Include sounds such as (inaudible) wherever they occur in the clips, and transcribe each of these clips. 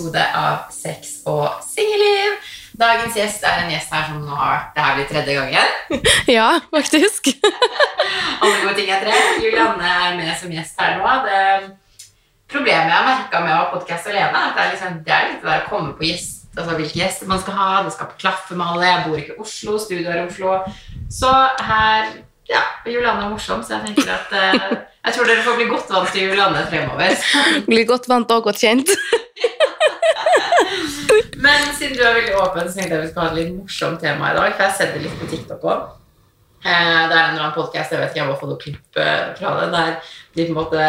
episode av Sex og singelliv. Dagens gjest er en gjest her som nå har Det her blir tredje gangen. (laughs) Ja, faktisk. (laughs) Alle gode ting er tre. Julianne er med som gjest her nå. Det problemet jeg har merka med å ha podkast alene, er at det er, liksom, det er litt det der å komme på gjest, altså hvilke gjester man skal ha. Det skal klaffe med alle. Jeg bor ikke i Oslo, studio er i Oslo. Så her Ja, Julianne er morsom, så jeg tenker at eh, Jeg tror dere får bli godt vant til Julianne fremover. (laughs) Bli godt vant og godt kjent. (laughs) Men siden du er veldig åpen, så tenkte jeg vi skal ha et litt morsomt tema i dag. For jeg har sett det litt på TikTok òg. Det er en eller annen podcast, jeg vet ikke, jeg bare fått klipp eh, fra det, der de på en måte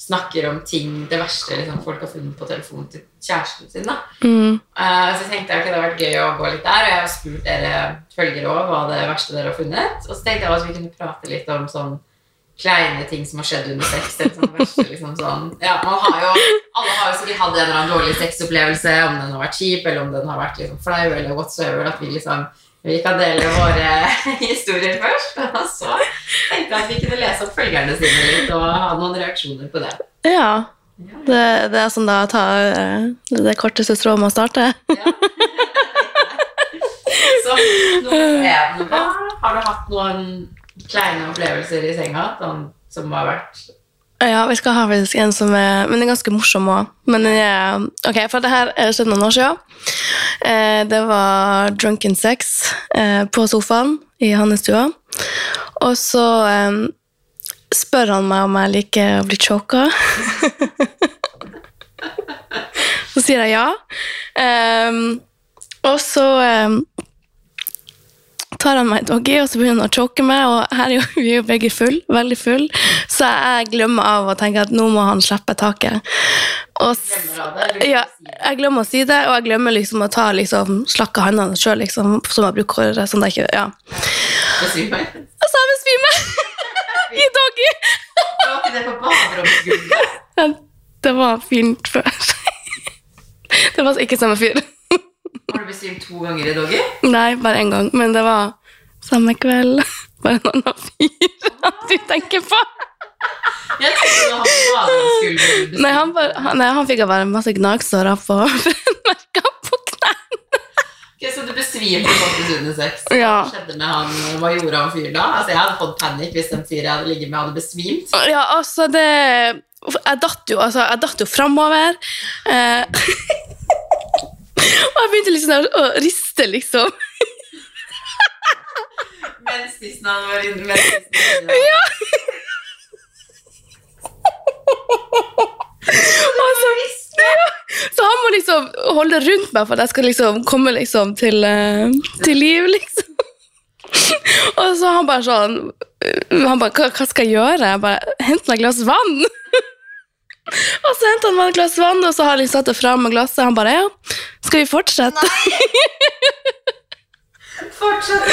snakker om ting, det verste liksom, folk har funnet på telefonen til kjæresten sin. da. Mm. Eh, Så tenkte jeg at det hadde vært gøy å gå litt der, og jeg har spurt dere følgere òg hva det verste dere har funnet. Og så tenkte jeg at vi kunne prate litt om sånn kleine ting som har skjedd under sex. eller Sånn verste, liksom sånn. ja, man har jo, alle har jo sikkert hatt en eller annen dårlig sexopplevelse, om den har vært kjip, eller om den har vært liksom flau, eller whatsoever. At vi liksom vi kan dele våre (laughs) historier først. Og så tenkte jeg at vi kunne lese opp følgerne sine litt og ha noen reaksjoner på det. Ja. Det, det er sånn da ta eh, det korteste strået med å starte. (laughs) Ja. Så én hva? Har du hatt noen kleine opplevelser i senga sånn, som har vært Ja, vi skal ha faktisk en som er Men den er ganske morsom òg. Men den er Ok, for det her er skjedd noen år siden. Eh, det var drunken sex eh, på sofaen i hans stua. Og så eh, spør han meg om jeg liker å bli choka. (laughs) så sier jeg ja. Og så tar han meg i doggy, og så begynner han å choke meg, og her er jo, (laughs) vi er jo begge full, veldig full, så jeg glemmer av å tenke at nå må han slippe taket. Og, det? ja, det? jeg glemmer å si det, og jeg glemmer liksom å ta liksom, slakke hendene selv, liksom, som jeg bruker, sånn jeg ikke, ja. Og så har jeg svime (laughs) i doggy. Var ikke det på baderomsgulvet? (laughs) Det var fint før. Det var ikke samme fyr. Har du bestilt to ganger i doggy? Nei, bare én gang, men det var samme kveld. (laughs) Bare en annen fyr (laughs) du tenker på. Jeg trodde han baderomsgulvet. Nei, han, bare, han, nei, han fikk bare masse gnagsår på (laughs) merke på knærne. Ok, så du besvimte faktisk under sex. Ja. Hva skjedde med han? Hva gjorde han fyren da? Altså, jeg hadde fått panikk hvis den fyren jeg hadde ligget med, hadde besvimt. Ja, altså, det Jeg datt jo, altså, jeg datt jo framover. Eh, (laughs) og jeg begynte liksom å riste, liksom. Mens tissen han var inne. Mens tissen var inne. Ja. Altså, ja. Så han må liksom holde rundt meg for at jeg skal liksom komme liksom til, eh, til liv, liksom. Og så han bare sånn Han bare, hva, hva skal jeg gjøre? Jeg bare, hent meg et glass vann. Og så hentet han meg et glass vann, og så har jeg liksom satt det fram med glasset. Han bare, ja, skal vi fortsette? Fortsatt.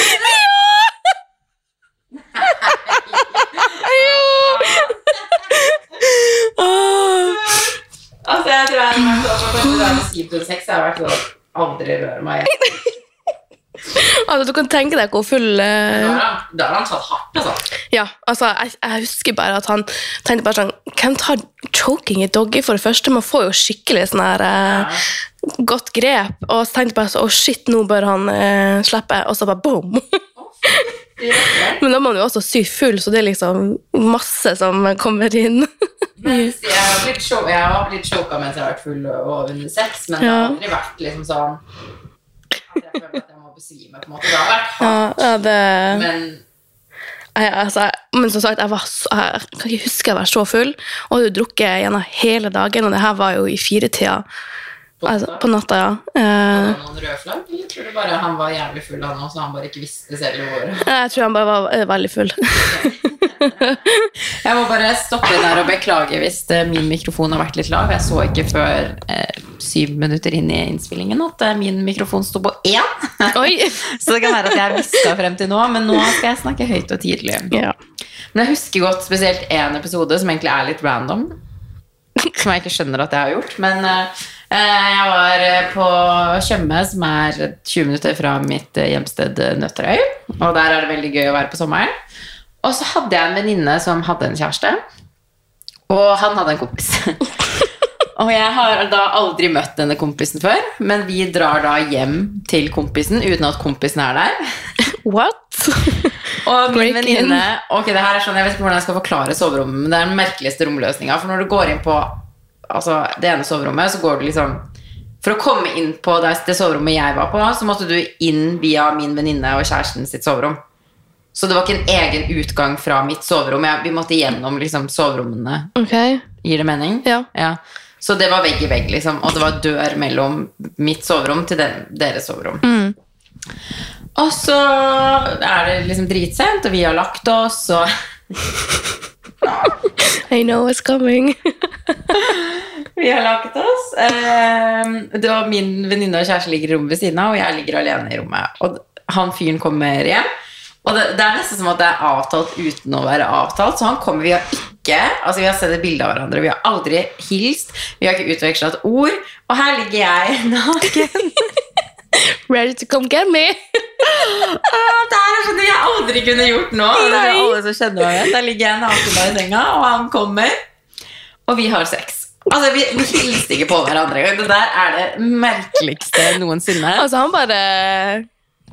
Åh. Altså, jeg tror jeg når jeg sex, jeg har vært sånn Aldri rør meg igjen. Altså, du kan tenke deg hvor full eh, Da har han- da har han tatt hardt, altså. Ja, altså, jeg, jeg husker bare at han tenkte bare sånn Hvem tar choking i doggy, for det første? Man får jo skikkelig sånn her eh, godt grep. Og så tenkte jeg bare så, å shit, nå bør han eh, slippe. Og så bare boom! Men da er man jo også sykt full, så det er liksom masse som kommer inn. Mens jeg har blitt show- jeg har blitt choka mens jeg har vært full og under sex, men det har Ja. aldri vært liksom sånn at jeg føler at jeg besvime. på en måte. Det har vært hardt, ja, det, men jeg, altså, men som sagt, jeg, var så, jeg kan ikke huske jeg var så full. Og hadde drukket gjennom hele dagen, og det her var jo i firetida på altså, på natta. ja. Hadde var han noen røde flagg, eller tror du bare han var jævlig full, han så han bare ikke visste selv hvor jeg tror han bare var eh, veldig full. (laughs) (laughs) Jeg må bare stoppe der og beklage hvis eh, min mikrofon har vært litt lav. Jeg så ikke før eh, syv minutter inn i innspillingen at eh, min mikrofon sto på én. (laughs) Så det kan være at jeg hviska frem til nå, men nå skal jeg snakke høyt og tidlig. Ja. Men jeg husker godt spesielt én episode som egentlig er litt random. Som jeg ikke skjønner at jeg har gjort. Men eh, jeg var eh, på Tjøme, som er 20 minutter fra mitt eh, hjemsted eh, Nøtterøy. Og der er det veldig gøy å være på sommeren. Og så hadde jeg en venninne som hadde en kjæreste. Og han hadde en kompis. (laughs) Og jeg har da aldri møtt denne kompisen før, men vi drar da hjem til kompisen uten at kompisen er der. What? (laughs) Og min venninne Ok, det her er sånn, Jeg vet ikke hvordan jeg skal forklare soverommet, men det er den merkeligste romløsninga. For når du går inn på altså, det ene soverommet, så går du liksom For å komme inn på det, det soverommet jeg var på, så måtte du inn via min venninne og kjæresten sitt soverom. Så det var ikke en egen utgang fra mitt soverom. Vi måtte gjennom liksom, soverommene. Okay. Gir det mening? Ja. Så det var vegg i vegg, liksom. Og det var dør mellom mitt soverom til den, deres soverom. Mm. Og så er det liksom dritsent, og vi har lagt oss, og (laughs) I know it's coming. (laughs) Vi har lagt oss. Eh, det var min venninne og kjæreste ligger i rommet ved siden av, og jeg ligger alene i rommet. Og han fyren kommer hjem. Og det, det er nesten som at det er avtalt uten å være avtalt. Så han kommer, vi har ikke Altså vi har sett et bilde av hverandre, vi har aldri hilst, vi har ikke utveksla et ord. Og her ligger jeg (laughs) naken. Ready to come get me. Ah, det er sånn jeg aldri kunne gjort nå. Og det er alle som kjenner meg. Der ligger jeg naken i senga, og han kommer, og vi har sex. Altså, Vi, vi hilste ikke på hverandre engang. Det der er det merkeligste noensinne. Altså, han bare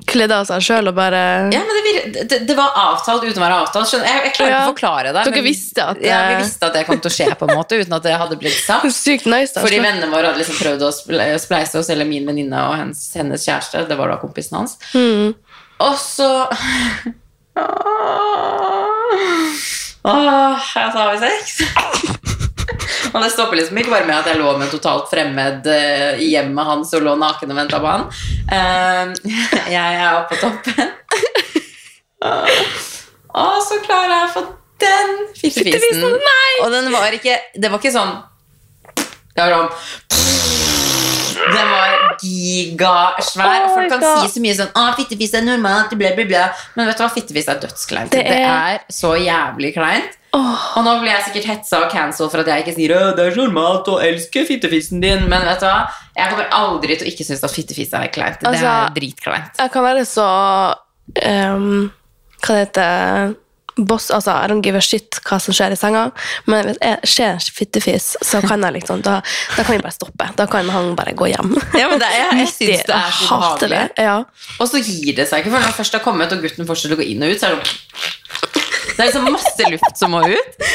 kledde av seg sjøl og bare Ja, men det, vir- det, det var avtalt uten å være avtalt. Skjønner, jeg, jeg klarer ikke Ja. å forklare det. Dere men- visste at ja, Vi eh, visste at det kom til å skje, på en måte uten at det hadde blitt sagt. (laughs) Sykt nice. da. Fordi vennene våre hadde liksom prøvd å spleise oss, eller min venninne og hennes, hennes kjæreste. Det var da kompisen hans. Mm. Og så (laughs) Åh, jeg sa vi sex. (laughs) Og det stopper liksom ikke bare med at jeg lå med totalt fremmed eh, i hjemmet hans og lå naken og venta på han. Eh, (laughs) jeg er oppe på toppen. (laughs) Og så klarer jeg å få den fittefisen. Og den var ikke Det var ikke sånn Det var sånn den var gigasvær. Oh Folk kan God. si så mye sånn Å, fittefis er normalt, bla, bla, bla. Men vet du hva? Fittefis er dødskleint. Det Det er- så jævlig kleint. Åh, Og nå blir jeg sikkert hetsa og cancelled for at jeg ikke sier det er så normalt å elske fittefisen din. Men vet du hva? Jeg kommer aldri til å ikke synes at fittefis er kleint. det Altså- er dritkleint. jeg kan være så um, Hva det heter Boss, altså, I don't give a shit hva som skjer i senga, men hvis jeg skjer en fittefis, så kan jeg liksom da, da kan vi bare stoppe. Da kan han bare gå hjem. Ja, men det er, jeg (laughs) synes det er så behagelig. Ja. Og så gir det seg ikke, for når det først har kommet, og gutten fortsetter å gå inn og ut, så er det det er liksom masse luft som må ut.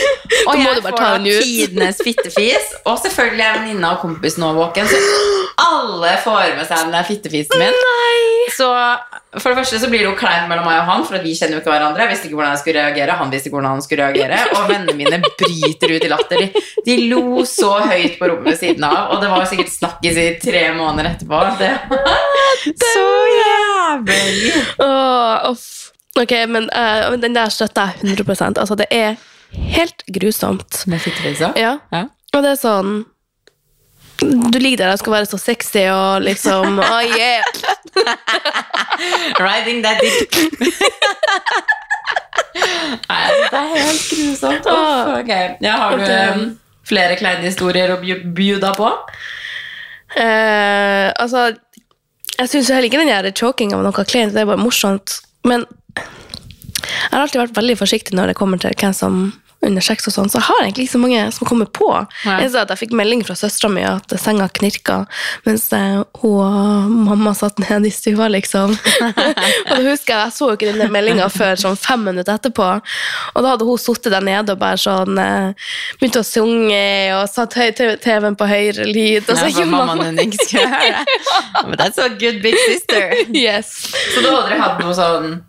Og må jeg får da den tidenes fittefis. Og selvfølgelig er venninna og kompisen nå våken, så alle får med seg den der fittefisen min. Så for det første så blir det jo kleint mellom meg og han, for vi kjenner jo ikke hverandre. Jeg visste ikke hvordan jeg skulle reagere, han visste ikke hvordan han skulle reagere. Og vennene mine bryter ut i latter. De, lo så høyt på rommet ved siden av, og det var jo sikkert snakkis i tre måneder etterpå. Det var så jævlig. Åh, uff. Ok, men uh, men den der støtter jeg 100% Altså, det er helt grusomt. Med fittefisa? Ja. Ja. Og det er sånn Du ligger der og skal være så sexy og liksom (laughs) Oh yeah! Riding that dick. (laughs) Nei, det er helt grusomt. Oh, ok. Ja, har du um, flere kleine historier å bjuda på? Eh, altså, jeg syns heller ikke den der chokinga var noe kleint, det er bare morsomt. Men jeg har alltid vært veldig forsiktig når det kommer til hvem som under sex og sånn, så jeg har egentlig ikke så mange som kommer på. Ja. Jeg, sa at jeg fikk melding fra søstera mi at senga knirka mens eh, hun og mamma satt nede i stua, liksom. (laughs) og da husker jeg, jeg så jo ikke den meldinga før sånn fem minutter etterpå. Og da hadde hun sittet der nede og bare sånn eh, Begynte å synge og satt høy- TV-en på høyre lyd. Og så Ja, for mammaen din ikke skulle (laughs) høre det. But that's a good big sister. Yes. Så da hadde aldri hatt noe sånn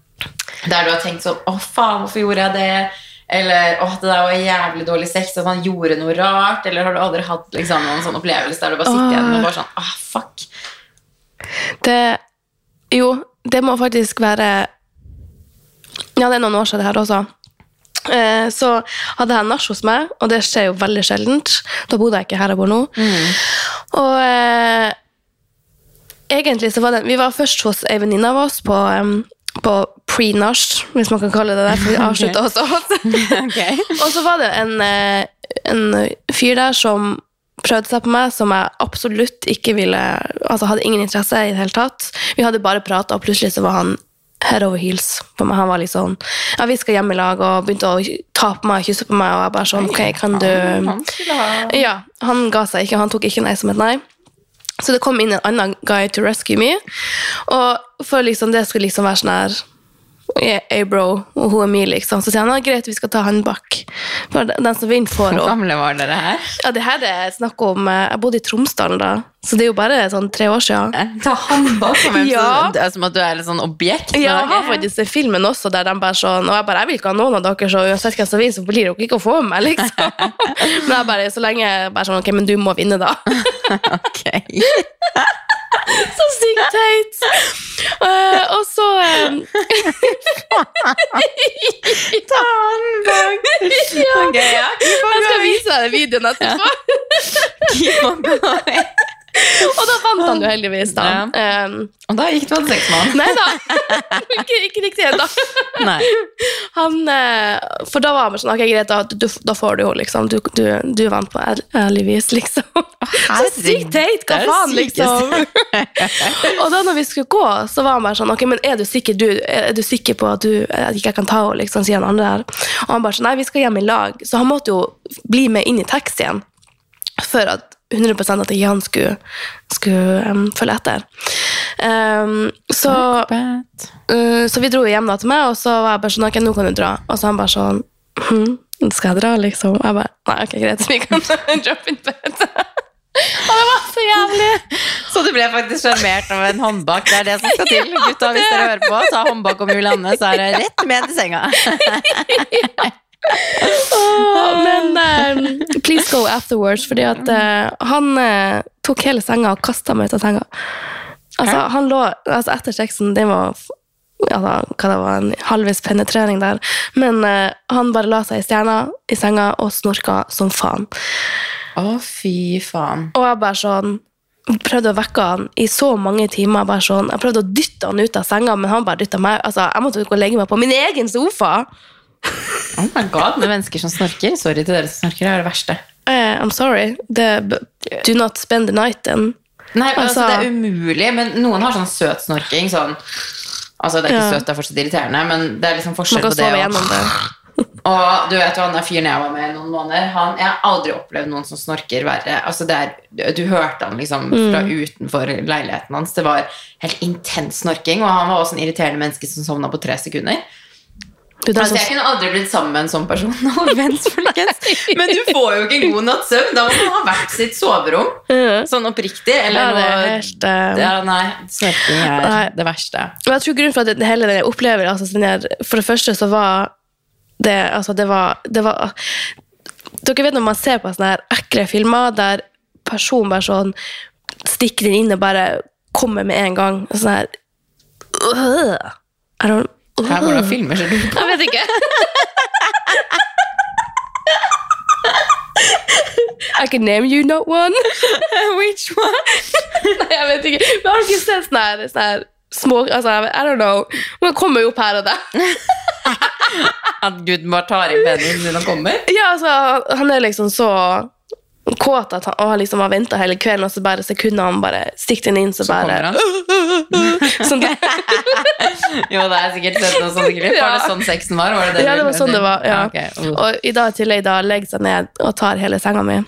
der du har tenkt sånn Å, faen, hvorfor gjorde jeg det? Eller åh, det der var jævlig dårlig sex, at han gjorde noe rart? Eller har du aldri hatt liksom, noen sånn opplevelse der du bare sitter igjen og bare sånn Åh, fuck. Det Jo, det må faktisk være Ja, det er noen år siden det her også. Eh, Så hadde jeg nach hos meg, og det skjer jo veldig sjeldent. Da bodde jeg ikke her jeg bor nå. Og eh, egentlig så var det Vi var først hos ei venninne av oss på, em, på pre-nach, hvis man kan kalle det det. For vi avslutta (laughs) okay. også. (laughs) okay. (laughs) Og så var det en, eh, en fyr der som prøvde seg på meg, som jeg absolutt ikke ville Altså hadde ingen interesse i det hele tatt. Vi hadde bare prata, og plutselig så var han head over heels på meg. Han var litt sånn Ja, vi skal hjem i lag, og begynte å ta på meg og kysse på meg, og jeg bare sånn Ok, kan du Ja, han ga seg ikke. Han tok ikke nei som et nei. Så det kom inn en annen guy to rescue me. Og for liksom, det skulle liksom være sånn her Hey, bro, og hun er mi, liksom. Så sier han greit, vi skal ta han bak. For den som vinner, får Hvor gamle var dere her? Ja, det her er snakk om eh, Jeg bodde i Tromsdalen da, så det er jo bare sånn tre år siden. Ta håndbak som, (laughs) Ja. er som at du er et sånn objekt. Ja, jeg har faktisk den filmen også, der de bare sånn Og jeg bare, jeg vil ikke ha noen av dere, så uansett hvem som vinner, så blir dere ikke å få meg, liksom. (laughs) (laughs) Men jeg bare, så lenge jeg bare sånn, ok, men du må vinne, da. (laughs) Ok. (laughs) Så sykt teit! Uh, og så um... (laughs) Ta bak. ja. Okay, ja. Jeg skal vise deg videoen etterpå. Keep on going. Og da vant han jo heldigvis, da. Um, Og da gikk du og seks mann? nei da, ikke, ikke riktig ennå. Han, eh, for da var han sånn, ok, greit, da, du, da får du jo, liksom. Du, du, du vant på ærl- ærlig vis, liksom. Så sykt teit, hva Det det faen, liksom. og da når vi skulle gå, så var han bare sånn, ok, men er du sikker, du, er du sikker på at, du, at ikke jeg kan ta henne, liksom, sier han andre der. Og han bare sånn, nei, vi skal hjem i lag. Så han måtte jo bli med inn i taxien, for at 100 at ikke han skulle, skulle um, følge etter. Um, så, uh, så vi dro hjem da til meg, og så var jeg bare sånn, ok, nå kan du dra. Og så han bare sånn, hm, skal jeg dra, liksom? Jeg bare, nei, ok, greit, vi kan (laughs) drop in bed. og det var så jævlig. Så du ble faktisk sjarmert av en håndbak. Det er det som skal til. Gutta, hvis dere hører på, ta håndbak om Julianne, så er det rett med til senga. (laughs) Åh, men um, please go afterwards, fordi at uh, han uh, tok hele senga og kastet meg ut av senga. Altså, Hæ? han lå, altså etter sexen, det var, altså, hva det var, en halvvis penetrering der, men uh, han bare la seg i stjerna i senga og snorka som faen. Å, fy faen. Og jeg bare sånn, prøvde å vekke han i så mange timer, bare sånn, jeg prøvde å dytte han ut av senga, men han bare dyttet meg, altså, jeg måtte gå og legge meg på min egen sofa. Oh my god, med mennesker som snorker. Sorry til dere som snorker, det er det verste. Uh, I'm sorry, The, do not spend the night then. Nei, altså, Altså- Det er umulig, men noen har sånn søt snorking. Sånn, altså Det er ikke Ja. søt, det er fortsatt irriterende, men det er liksom forskjell på det. og- det. (laughs) Og du vet jo, han fyren jeg var med i noen måneder, han, jeg har aldri opplevd noen som snorker verre. Altså det er, du hørte han liksom fra utenfor leiligheten hans. Det var helt intens snorking, og han var også en irriterende menneske som sovna på tre sekunder. Altså, jeg sånn, kunne aldri blitt sammen med en sånn person. (laughs) Men du får jo ikke en god natts søvn. Da må man ha hvert sitt soverom. Sånn oppriktig. Eller ja, det er helt um... ja, Nei, snorking er Nei. det verste. Og jeg tror grunnen for at det, hele jeg opplever altså, den her, For det første så var det Altså, det var, det var Dere vet når man ser på sånne her ekle filmer der personen bare sånn stikker den inn og bare kommer med en gang. Sånn her øh, I don't, Her, hvordan filmer ser du på? (laughs) Jeg vet ikke. I can name you not one. (laughs) Which one? Nei, jeg vet ikke. Men har du ikke sett sånne her, sånn her små altså, I don't know. Man kommer jo opp her og der. At Gud bare tar i pennen sin og kommer? Ja, altså, han er liksom så kåt at han, å, liksom har venta hele kvelden, og så bare sekunder han bare stikker den inn, så, Så bare (laughs) sånn der. (laughs) Jo, det er sikkert sett noen sånne klipp. Var det sånn sexen var? var det det Ja, det var sånn det var. Ja. Okay. Uh. Og i dag tillegg da legger seg ned og tar hele senga mi.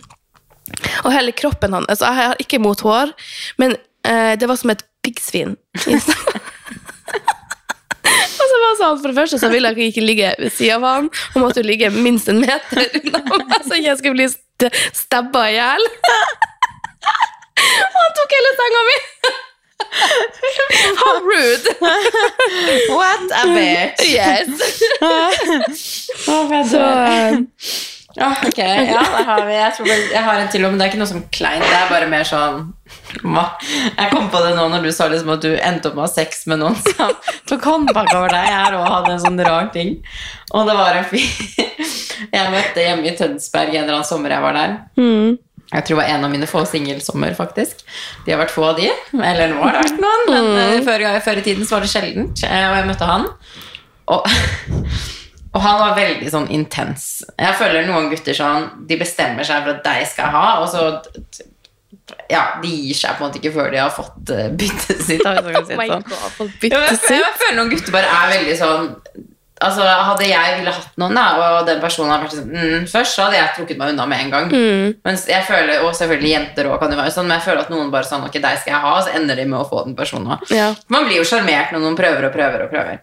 Og hele kroppen hans altså, Jeg har ikke mot hår, men eh, det var som et piggsvin. (laughs) så var det sånn, For det første så ville jeg ikke ligge ved siden av han. Han måtte jo ligge minst en meter unna meg, så jeg skulle bli st stabba i hjel. Og han tok hele senga mi! How rude! What a bitch! Yes. Så, Så eh, ok, ja, der har vi Jeg tror jeg har en til, men det er ikke noe som kleint. Det er bare mer sånn? Jeg kom på det nå når du sa liksom at du endte opp med å ha sex med noen som (laughs) tok håndbak over deg. Jeg også hadde en sånn rar ting. Og det var en fyr (laughs) jeg møtte hjemme i Tønsberg en eller annen sommer jeg var der. mm. Jeg tror det var en av mine få singelsommer, faktisk. De har vært få av de. Eller nå har det vært noen, men eh, før, før i tiden så var det sjeldent. eh, Og jeg møtte han. Og, (laughs) og han var veldig sånn intens. Jeg føler noen gutter sånn De bestemmer seg for at deg skal jeg ha, og så Ja, de gir seg på en måte ikke før de har fått uh, byttet sitt. Har Oh sånn. God, Ja, jeg, jeg føler noen gutter bare er veldig sånn Altså, Hadde jeg ville hatt noen, da, og den personen hadde vært sånn mm, Først så hadde jeg trukket meg unna med en gang. Mm. Mens jeg føler, Og selvfølgelig jenter også kan jo være sånn, men jeg føler at noen bare sånn Ok, deg skal jeg ha, og så ender de med å få den personen òg. Ja. Man blir jo sjarmert når noen prøver og prøver og prøver.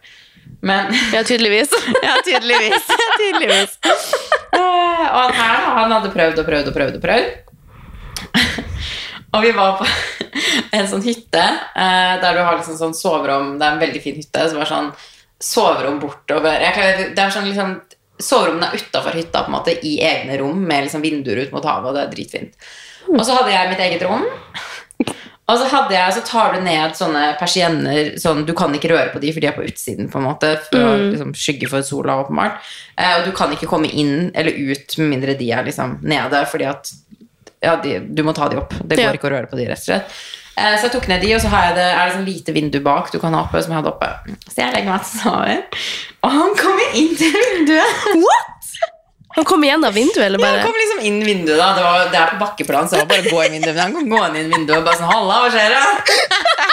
Men (laughs) ja, tydeligvis. Ja, tydeligvis. (laughs) tydeligvis. Eh, og han her, han hadde prøvd og prøvd og prøvd og prøvd. Og vi var på (laughs) en sånn hytte eh, der du har liksom sånn soverom Det er en veldig fin hytte som er sånn soverom bortover klarer, Det er sånn liksom Soverommene er utafor hytta, på en måte, i egne rom med liksom vinduer ut mot havet, og det er dritfint. Og så hadde jeg mitt eget rom. Og så, jeg, så tar du ned sånne persienner sånn, Du kan ikke røre på de, for de er på utsiden. på en måte For å liksom, skygge for sola, åpenbart. Eh, og du kan ikke komme inn eller ut med mindre de er liksom nede, fordi at ja, de, du må ta de opp. Det går Ja. ikke å røre på de, rett og slett. Eh, så jeg tok ned de, og så har jeg det, er det sånn lite vindu bak du kan ha oppe. som jeg hadde oppe. Så jeg legger meg til sover. Og han kommer inn til vinduet. (laughs) What?! Han kom gjennom vinduet, eller Ja, han bare? kom liksom inn vinduet da Det, var, det er på bakkeplan, så det var bare å gå inn vinduet Men han kom gående inn vinduet og bare sånn Halla, hva skjer da?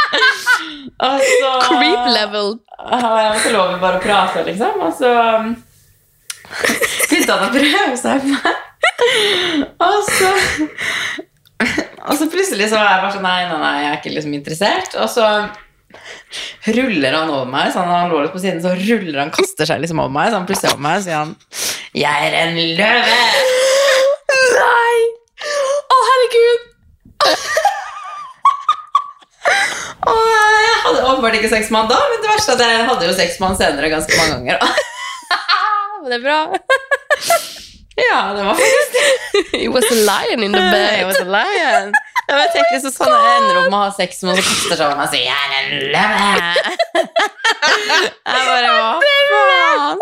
(laughs) og så Creep level. Jeg måtte love bare å prate, liksom Og så (laughs) Begynte han å prøve seg på meg Og (laughs) så Og så plutselig så var jeg bare sånn Nei, nei, nei, jeg er ikke liksom interessert Og så ruller han over meg, så han, han lå litt på siden, så ruller han, kaster seg liksom over meg, så han plutselig over meg, og sier han, jeg er en løve. Nei! Å, herregud! (laughs) Og jeg hadde åpenbart ikke sex med han da, men det verste er at jeg hadde jo sex med han senere ganske mange ganger. (laughs) Men det er bra. Ja, det var faktisk det. (laughs) It was a lion in the (laughs) I It was a lion. Ja, men tenk liksom sånn jeg ender opp med å ha sex med noen kaster meg og sier 'jeg er en løve'. (laughs) Jeg bare hva faen?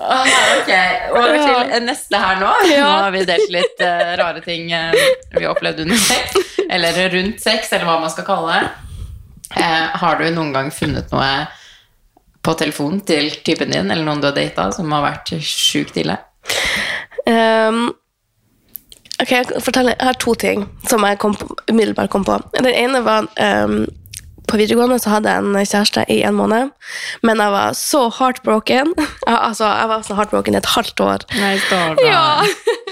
Åh, ok, over til neste her nå. Nå har vi delt litt uh, rare ting uh, vi har opplevd under sex. Eller rundt sex, eller hva man skal kalle det. Uh, har du noen gang funnet noe på telefonen til typen din, eller noen du har data, som har vært sjukt ille? Um, ok, jeg, kan fortelle, jeg har to ting som jeg kom på, umiddelbart kom på. Den ene var um, På videregående så hadde jeg en kjæreste i en måned, men jeg var så heartbroken. (laughs) Altså, jeg var så heartbroken i et halvt år. Nei, står Ja!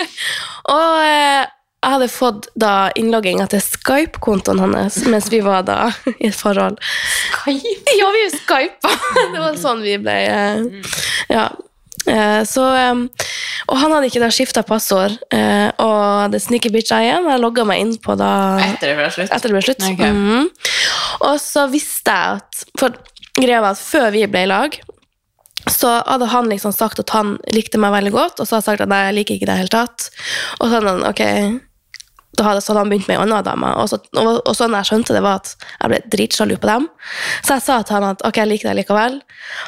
(laughs) Og eh, jeg hadde fått da innlogginga til Skype-kontoen hans mens vi var da (laughs) i et forhold. Skype? Ja, vi skypa! Det var sånn vi ble eh, Ja. Eh, Så Og han hadde ikke da skifta passord, eh, og det snikebitcha igjen. Jeg logga meg inn på da Etter det ble slutt? etter det ble slutt. Ok. Mhm. Og så visste jeg at For greia var at før vi ble i lag, så hadde han liksom sagt at han likte meg veldig godt, og så hadde jeg sagt at nei, jeg liker ikke deg i det hele tatt. Og så hadde han, ok, da hadde, så hadde han begynt med ei anna dame. Og så, og, og sånn jeg skjønte det, var at jeg ble dritsjalu på dem. Så jeg sa til han at ok, jeg liker deg likevel.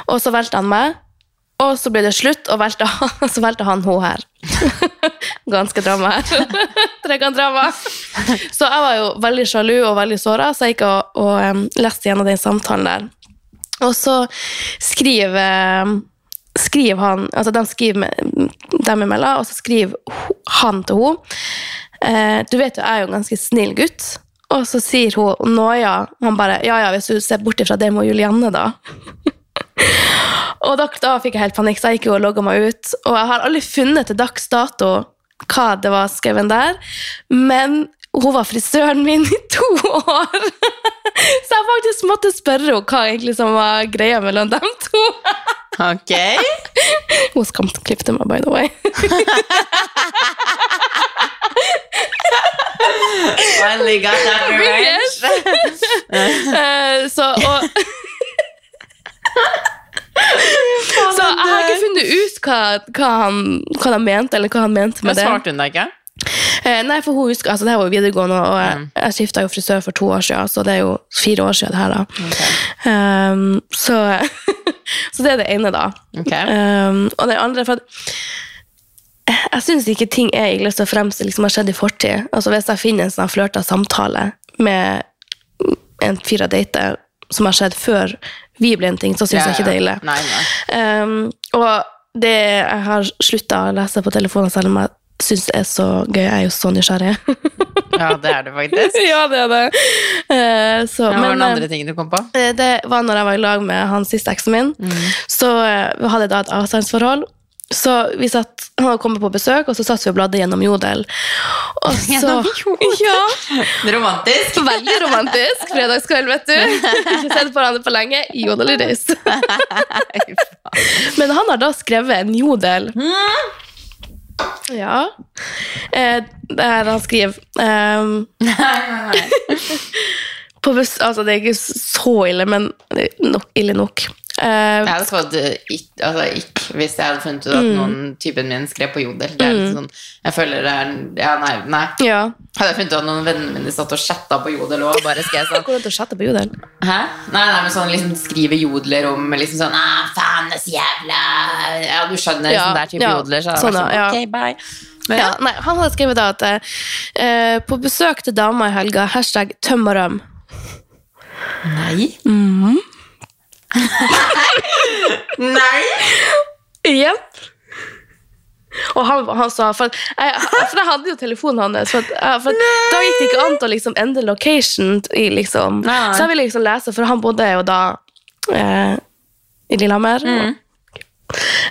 Og så valgte han meg. Og så ble det slutt, og valgte, han- (laughs) så valgte han hun her. (laughs) Ganske drama her. (laughs) Trekantdrama. Så jeg var jo veldig sjalu og veldig såra, så jeg gikk og, og um, leste gjennom den samtalen der. Og så skriver skriver han, altså de skriver dem imellom, og så skriver han til henne. Eh, du vet jo, jeg er jo en ganske snill gutt. Og så sier hun Nåja, han bare Ja ja, hvis du ser bort ifra det med Julianne, da. Og da, da fikk jeg helt panikk, så jeg gikk jo og logga meg ut. Og jeg har aldri funnet til dags dato hva det var skrevet der, men hun var frisøren min i to år. (laughs) Så jeg faktisk måtte spørre henne hva egentlig som var greia mellom dem to. Ok. (laughs) Hun skamklipte meg, by the way. (laughs) Finally got that revenge. Eh, så, og, så jeg har ikke funnet ut hva, hva, han, hva han mente, eller hva han mente Men med det. svarte hun deg ikke? Eh, nei, for hun husker, altså det her var jo videregående, og jeg, Mm. jeg skifta jo frisør for to år siden, så det er jo fire år siden det her, da. Um, så, (laughs) så det er det ene, da. Okay. Um, og det andre, for at jeg syns ikke ting er ille så fremst det liksom har skjedd i fortid. Altså Hvis jeg finner en sånn flørta samtale med en fyr jeg dater, som har skjedd før vi blir en ting, så syns Ja, jeg ikke det er ille. Nei, nei. Um, og det, jeg har slutta å lese på telefonen selv om jeg syns det er så gøy. Jeg er jo så nysgjerrig. (laughs) Ja, det er det faktisk. (laughs) ja, det er det. Uh, så, Ja, hva var det eh, andre ting du kom på? Uh, Det var når jeg var i lag med han siste eksen min. Så uh, vi hadde da et avstandsforhold. Så vi satt, Han hadde kommet på besøk, og så satt vi og bladde gjennom Jodel. Og (laughs) så, Gjennom Jodel? (laughs) Ja, (laughs) Romantisk. Veldig romantisk fredagskveld, vet du. Ikke sett på hverandre på lenge. Jodel i is. Men han har da skrevet en jodel. Ja. Eh, der han skriver ehm, på bes altså, Det er ikke så ille, men det nok, ille nok. Eh, Jeg hadde fått eh, ikk, altså, ikk hvis jeg hadde funnet ut at noen typen min skrev på Jodel. Det litt sånn, jeg føler det er Ja, nei. nei. ja. Hadde jeg funnet ut at noen venner mine satt og chatta på Jodel òg, bare skrev sånn Hvordan chatte på jodel? Hæ? Nei, nei, men sånn liksom skrive jodler om liksom sånn ah, faen, det så jævla Ja, du skjønner Ja, sånn der type ja, jodler. Så sånn, sånn, ja. ok, bye. Men, Ja, nei, han hadde skrevet da at eh, på besøk til dama i helga, hashtag tøm og røm. Nei. Mhm. Nei! Jepp. Og han, han sa For, jeg, for jeg hadde jo telefonen hans. For, for da gikk det ikke an å liksom endre location. I, liksom. Så jeg ville liksom lese, for han bodde jo da eh, i Lillehammer. Mm.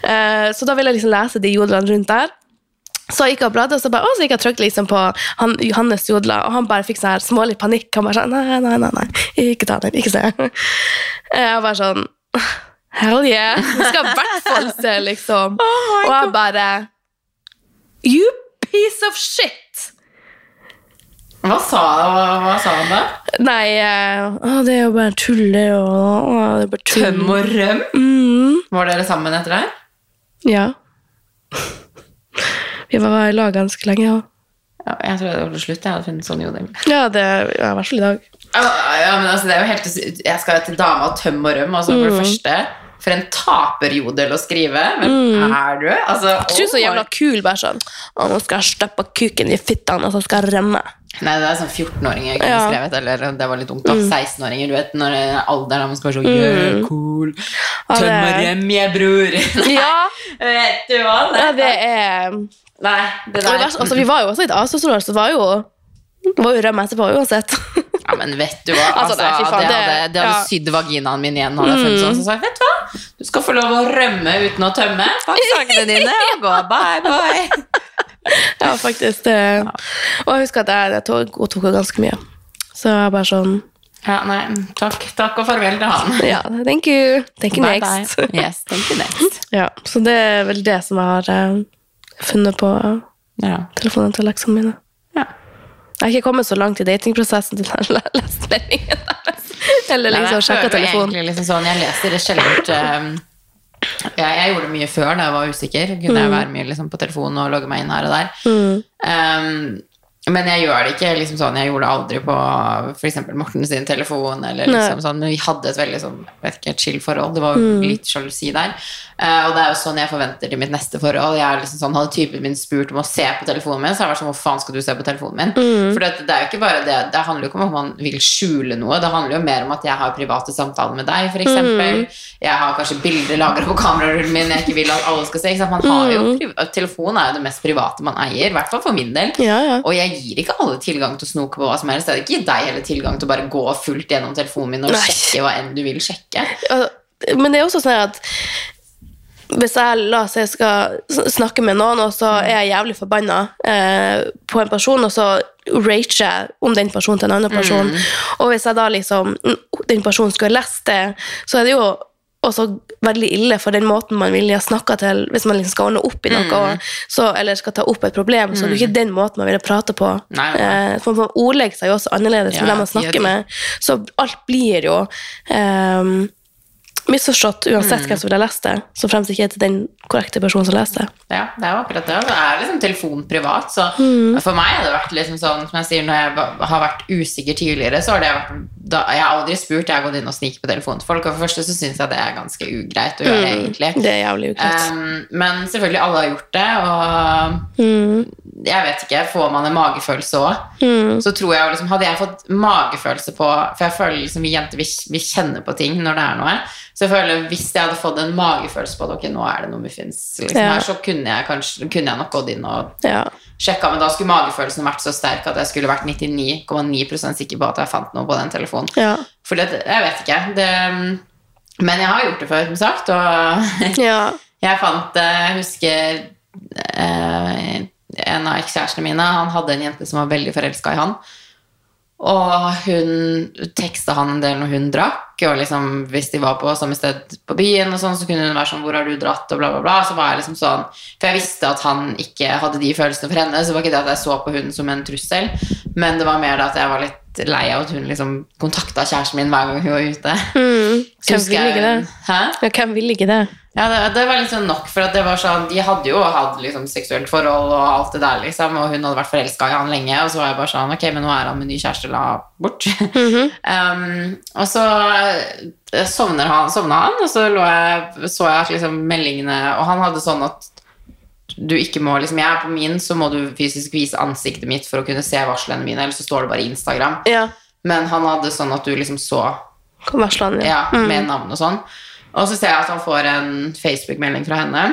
Eh, så da ville jeg liksom lese de jodlene rundt der. Så jeg gikk og bladde, og så, bare, å, så gikk jeg og trykte liksom på han, Johannes Jodla, og han bare fikk sånn her smålig panikk. Han bare sånn Nei, nei, nei, nei. ikke ta den. Ikke se. (laughs) Jeg bare sånn Hell yeah! Du skal i hvert fall se, liksom. (laughs) og jeg bare You piece of shit! Hva sa, hva, sa han da? Nei, eh, å, det er jo bare tull, det er det tull. Tøm og røm? Mm, Var dere sammen etter det? ja. (laughs) Vi var i lag ganske lenge, ja. Ja, jeg tror det var sluttet. slutt jeg hadde funnet sånn jodel. Ja, det ja, i hvert fall i dag. Ja, ja, men altså, det er jo helt Jeg skal til dama tøm og røm. Altså, for det første, for en taperjodel å skrive. Hvem er du? Altså, Jeg tror så oh jævla kul, bare sånn Å, nå skal jeg stappe kuken i fittene, og så skal jeg rømme. Nei, det er sånn 14-åringer kunne Ja. skrevet, eller det var litt ungt da, 16-åringer, du vet, når det er alderen da man skal være så yeah, cool, Ja, det tøm og røm, jeg bror. (laughs) Ja, vet du hva? ja det er Nei, det der. Var, altså, Vi var jo også litt asosiale, så det var jo det var jo rømme etterpå uansett. (laughs) Ja, men vet du hva? Altså, (laughs) Altså, nei, fy faen, det hadde, det- hadde ja. sydd vaginaen min igjen. Hadde jeg funnet sånn, så sa jeg, vet du hva? Du skal få lov å rømme uten å tømme. Pakk sakene dine og gå. (laughs) Bye, bye. Ja, faktisk. Det. Og jeg husker at jeg, jeg tok, hun tok ganske mye. Så jeg bare sånn Ja, nei, takk, takk og farvel til han. Ja, thank you. Thank you Bye, next. bye. Yes, thank you next. Ja, så det er vel det som jeg har eh, funnet på Ja. telefonen til leksene mine. Ja. Jeg har ikke kommet så langt i datingprosessen til den (laughs) deres. Eller Nei, liksom jeg sjekka telefonen. Liksom sånn, jeg leser det sjelden um, ja, jeg gjorde det mye før da jeg var usikker. Kunne Mm. jeg være mye liksom, på telefonen og logge meg inn her og der. Um, men jeg gjør det ikke liksom sånn, jeg gjorde det aldri på f.eks. Morten sin telefon. Eller liksom Nei. sånn, vi hadde et veldig sånn, vet ikke, chill forhold. Det var Mm. litt sjalusi der. Eh, og det er jo sånn jeg forventer til mitt neste forhold. Jeg er liksom sånn, Hadde typen min spurt om å se på telefonen min, så hadde jeg vært sånn Hvor faen skal du se på telefonen min? Mm. For det, det er jo ikke bare det Det handler jo ikke om at man vil skjule noe. Det handler jo mer om at jeg har private samtaler med deg, f.eks. Mm. Jeg har kanskje bilder lagra på kamerarullen min jeg ikke vil at alle skal se. Man har jo Telefon Telefonen er jo det mest private man eier, i hvert fall for min del. Ja, ja. Og jeg gir ikke alle tilgang til å snoke på hva som helst. Jeg gir ikke deg heller tilgang til å bare gå fullt gjennom telefonen min og Nei. sjekke hva enn du vil sjekke. Men det er også sånn at hvis jeg la oss si skal snakke med noen, og så er jeg jævlig forbanna eh, på en person, og så rager jeg om den personen til en annen person, og hvis jeg da liksom den personen skulle lest det, så er det jo også veldig ille for den måten man ville ha snakka til hvis man liksom skal ordne opp i noe, mm. så, eller skal ta opp et problem, så er det jo ikke den måten man ville prate på. Nei, nei. Eh, for man ordlegger seg jo også annerledes Ja, med dem man snakker med, så alt blir jo ehm, misforstått uansett hvem som ville lest det, så fremst ikke er til den korrekte personen som leser det. Ja, det er jo akkurat det. Det er liksom telefon privat. Så Mm. for meg har det vært liksom sånn, som jeg sier, når jeg har vært usikker tidligere, så har det vært da, Jeg har aldri spurt, jeg har gått inn og sniket på telefonen til folk. Og for det første så syns jeg det er ganske ugreit å gjøre, egentlig. Det er jævlig ugreit. Um, men selvfølgelig, alle har gjort det, og Mm. jeg vet ikke, får man en magefølelse òg? Mm. Så tror jeg liksom, Hadde jeg fått magefølelse på For jeg føler liksom vi jenter vi, vi kjenner på ting når det er noe. Så jeg føler Hvis jeg hadde fått en magefølelse på at ok, nå er det noe muffins, liksom, Ja. her, så kunne jeg kanskje kunne jeg nok gått inn og Ja. sjekka. Men da skulle magefølelsen vært så sterk at jeg skulle vært 99,9% sikker på at jeg fant noe på den telefonen. Ja. For det, jeg vet ikke. Det, men jeg har gjort det før, som sagt. Og ja. (laughs) jeg fant eh, Jeg husker eh, en av ekskjærestene mine Han hadde en jente som var veldig forelska i han. Og hun teksta han en del når hun drakk, og liksom hvis de var på samme sted på byen, og sånn, så kunne hun være sånn 'Hvor har du dratt?' og bla, bla, bla. Så var jeg liksom sånn For jeg visste at han ikke hadde de følelsene for henne, så det var ikke det at jeg så på hun som en trussel, men det var mer det at jeg var litt lei av at hun liksom kontakta kjæresten min hver gang hun var ute. (laughs) Mm. Hvem vil ikke det? Hæ? Ja, hvem vil ikke det? Ja, det, det var liksom nok, for det var sånn De hadde jo hatt liksom seksuelt forhold og alt det der, liksom, og hun hadde vært forelska i han lenge, og så var jeg bare sånn Ok, men nå er han med ny kjæreste, la bort. (laughs) Mhm. um, og så eh, sovner han, sovna han, og så jeg, så jeg liksom meldingene Og han hadde sånn at du ikke må liksom, Jeg er på min, så må du fysisk vise ansiktet mitt for å kunne se varslene mine, eller så står det bare Instagram. Ja. Men han hadde sånn at du liksom så Versland, ja, ja. med navn og sånn. Og så ser jeg at han får en Facebook-melding fra henne,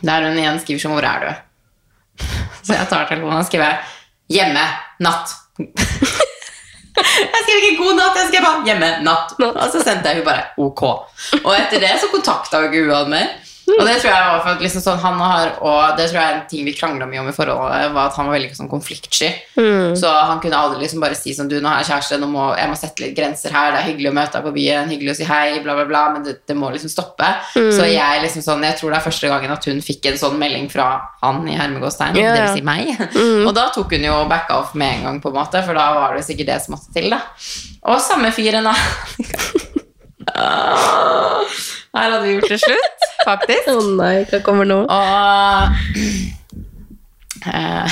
der hun igjen skriver sånn 'Hvor er du?' (laughs) Så jeg tar telefonen og skriver 'Hjemme. Natt'. (laughs) Jeg skrev ikke 'god natt', jeg skrev bare 'hjemme. Natt'. Og så sendte jeg hun bare 'ok'. Og etter det så kontakta hun ikke hun mer. Og det tror jeg var for at liksom sånn, han har, og det tror jeg er en ting vi krangla mye om i forholdet, var at han var veldig sånn konfliktsky. Mm. Så han kunne aldri liksom bare si sånn Du, nå har jeg kjæreste, nå må, jeg må sette litt grenser her. Det er hyggelig å møte deg på byen, hyggelig å si hei, bla, bla, bla, men det, det må liksom stoppe. Så jeg liksom sånn Jeg tror det er første gangen at hun fikk en sånn melding fra han i hermegåstein, yeah. det vil si meg. Og da tok hun jo backa off med en gang, på en måte, for da var det sikkert det som måtte til, da. Og samme fyren, da. (laughs) Her hadde vi gjort det slutt, faktisk. Å nei, hva kommer nå? Og uh,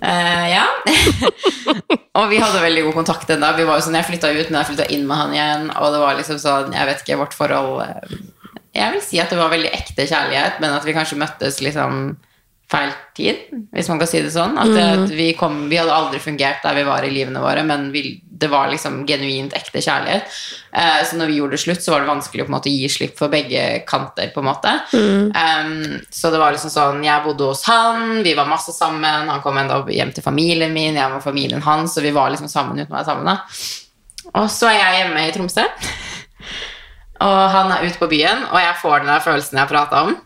uh, Ja. og vi hadde veldig god kontakt ennå. Vi var jo sånn, Jeg flytta ut, men jeg flytta inn med han igjen. Og det var liksom sånn, jeg vet ikke, vårt forhold eh, Jeg vil si at det var veldig ekte kjærlighet, men at vi kanskje møttes liksom feil tid, hvis man kan si det sånn. At, mm. at vi, kom, vi hadde aldri fungert der vi var i livene våre, men vi, det var liksom genuint ekte kjærlighet. Eh, så når vi gjorde det slutt, så var det vanskelig å på en måte gi slipp for begge kanter. på en måte. Um, så det var liksom sånn, jeg bodde hos han, vi var masse sammen, han kom enda hjem til familien min, jeg var familien hans, og vi var liksom sammen uten å være sammen. da. Og så er jeg hjemme i Tromsø, (laughs) og han er ute på byen, og jeg får den der følelsen jeg prata om.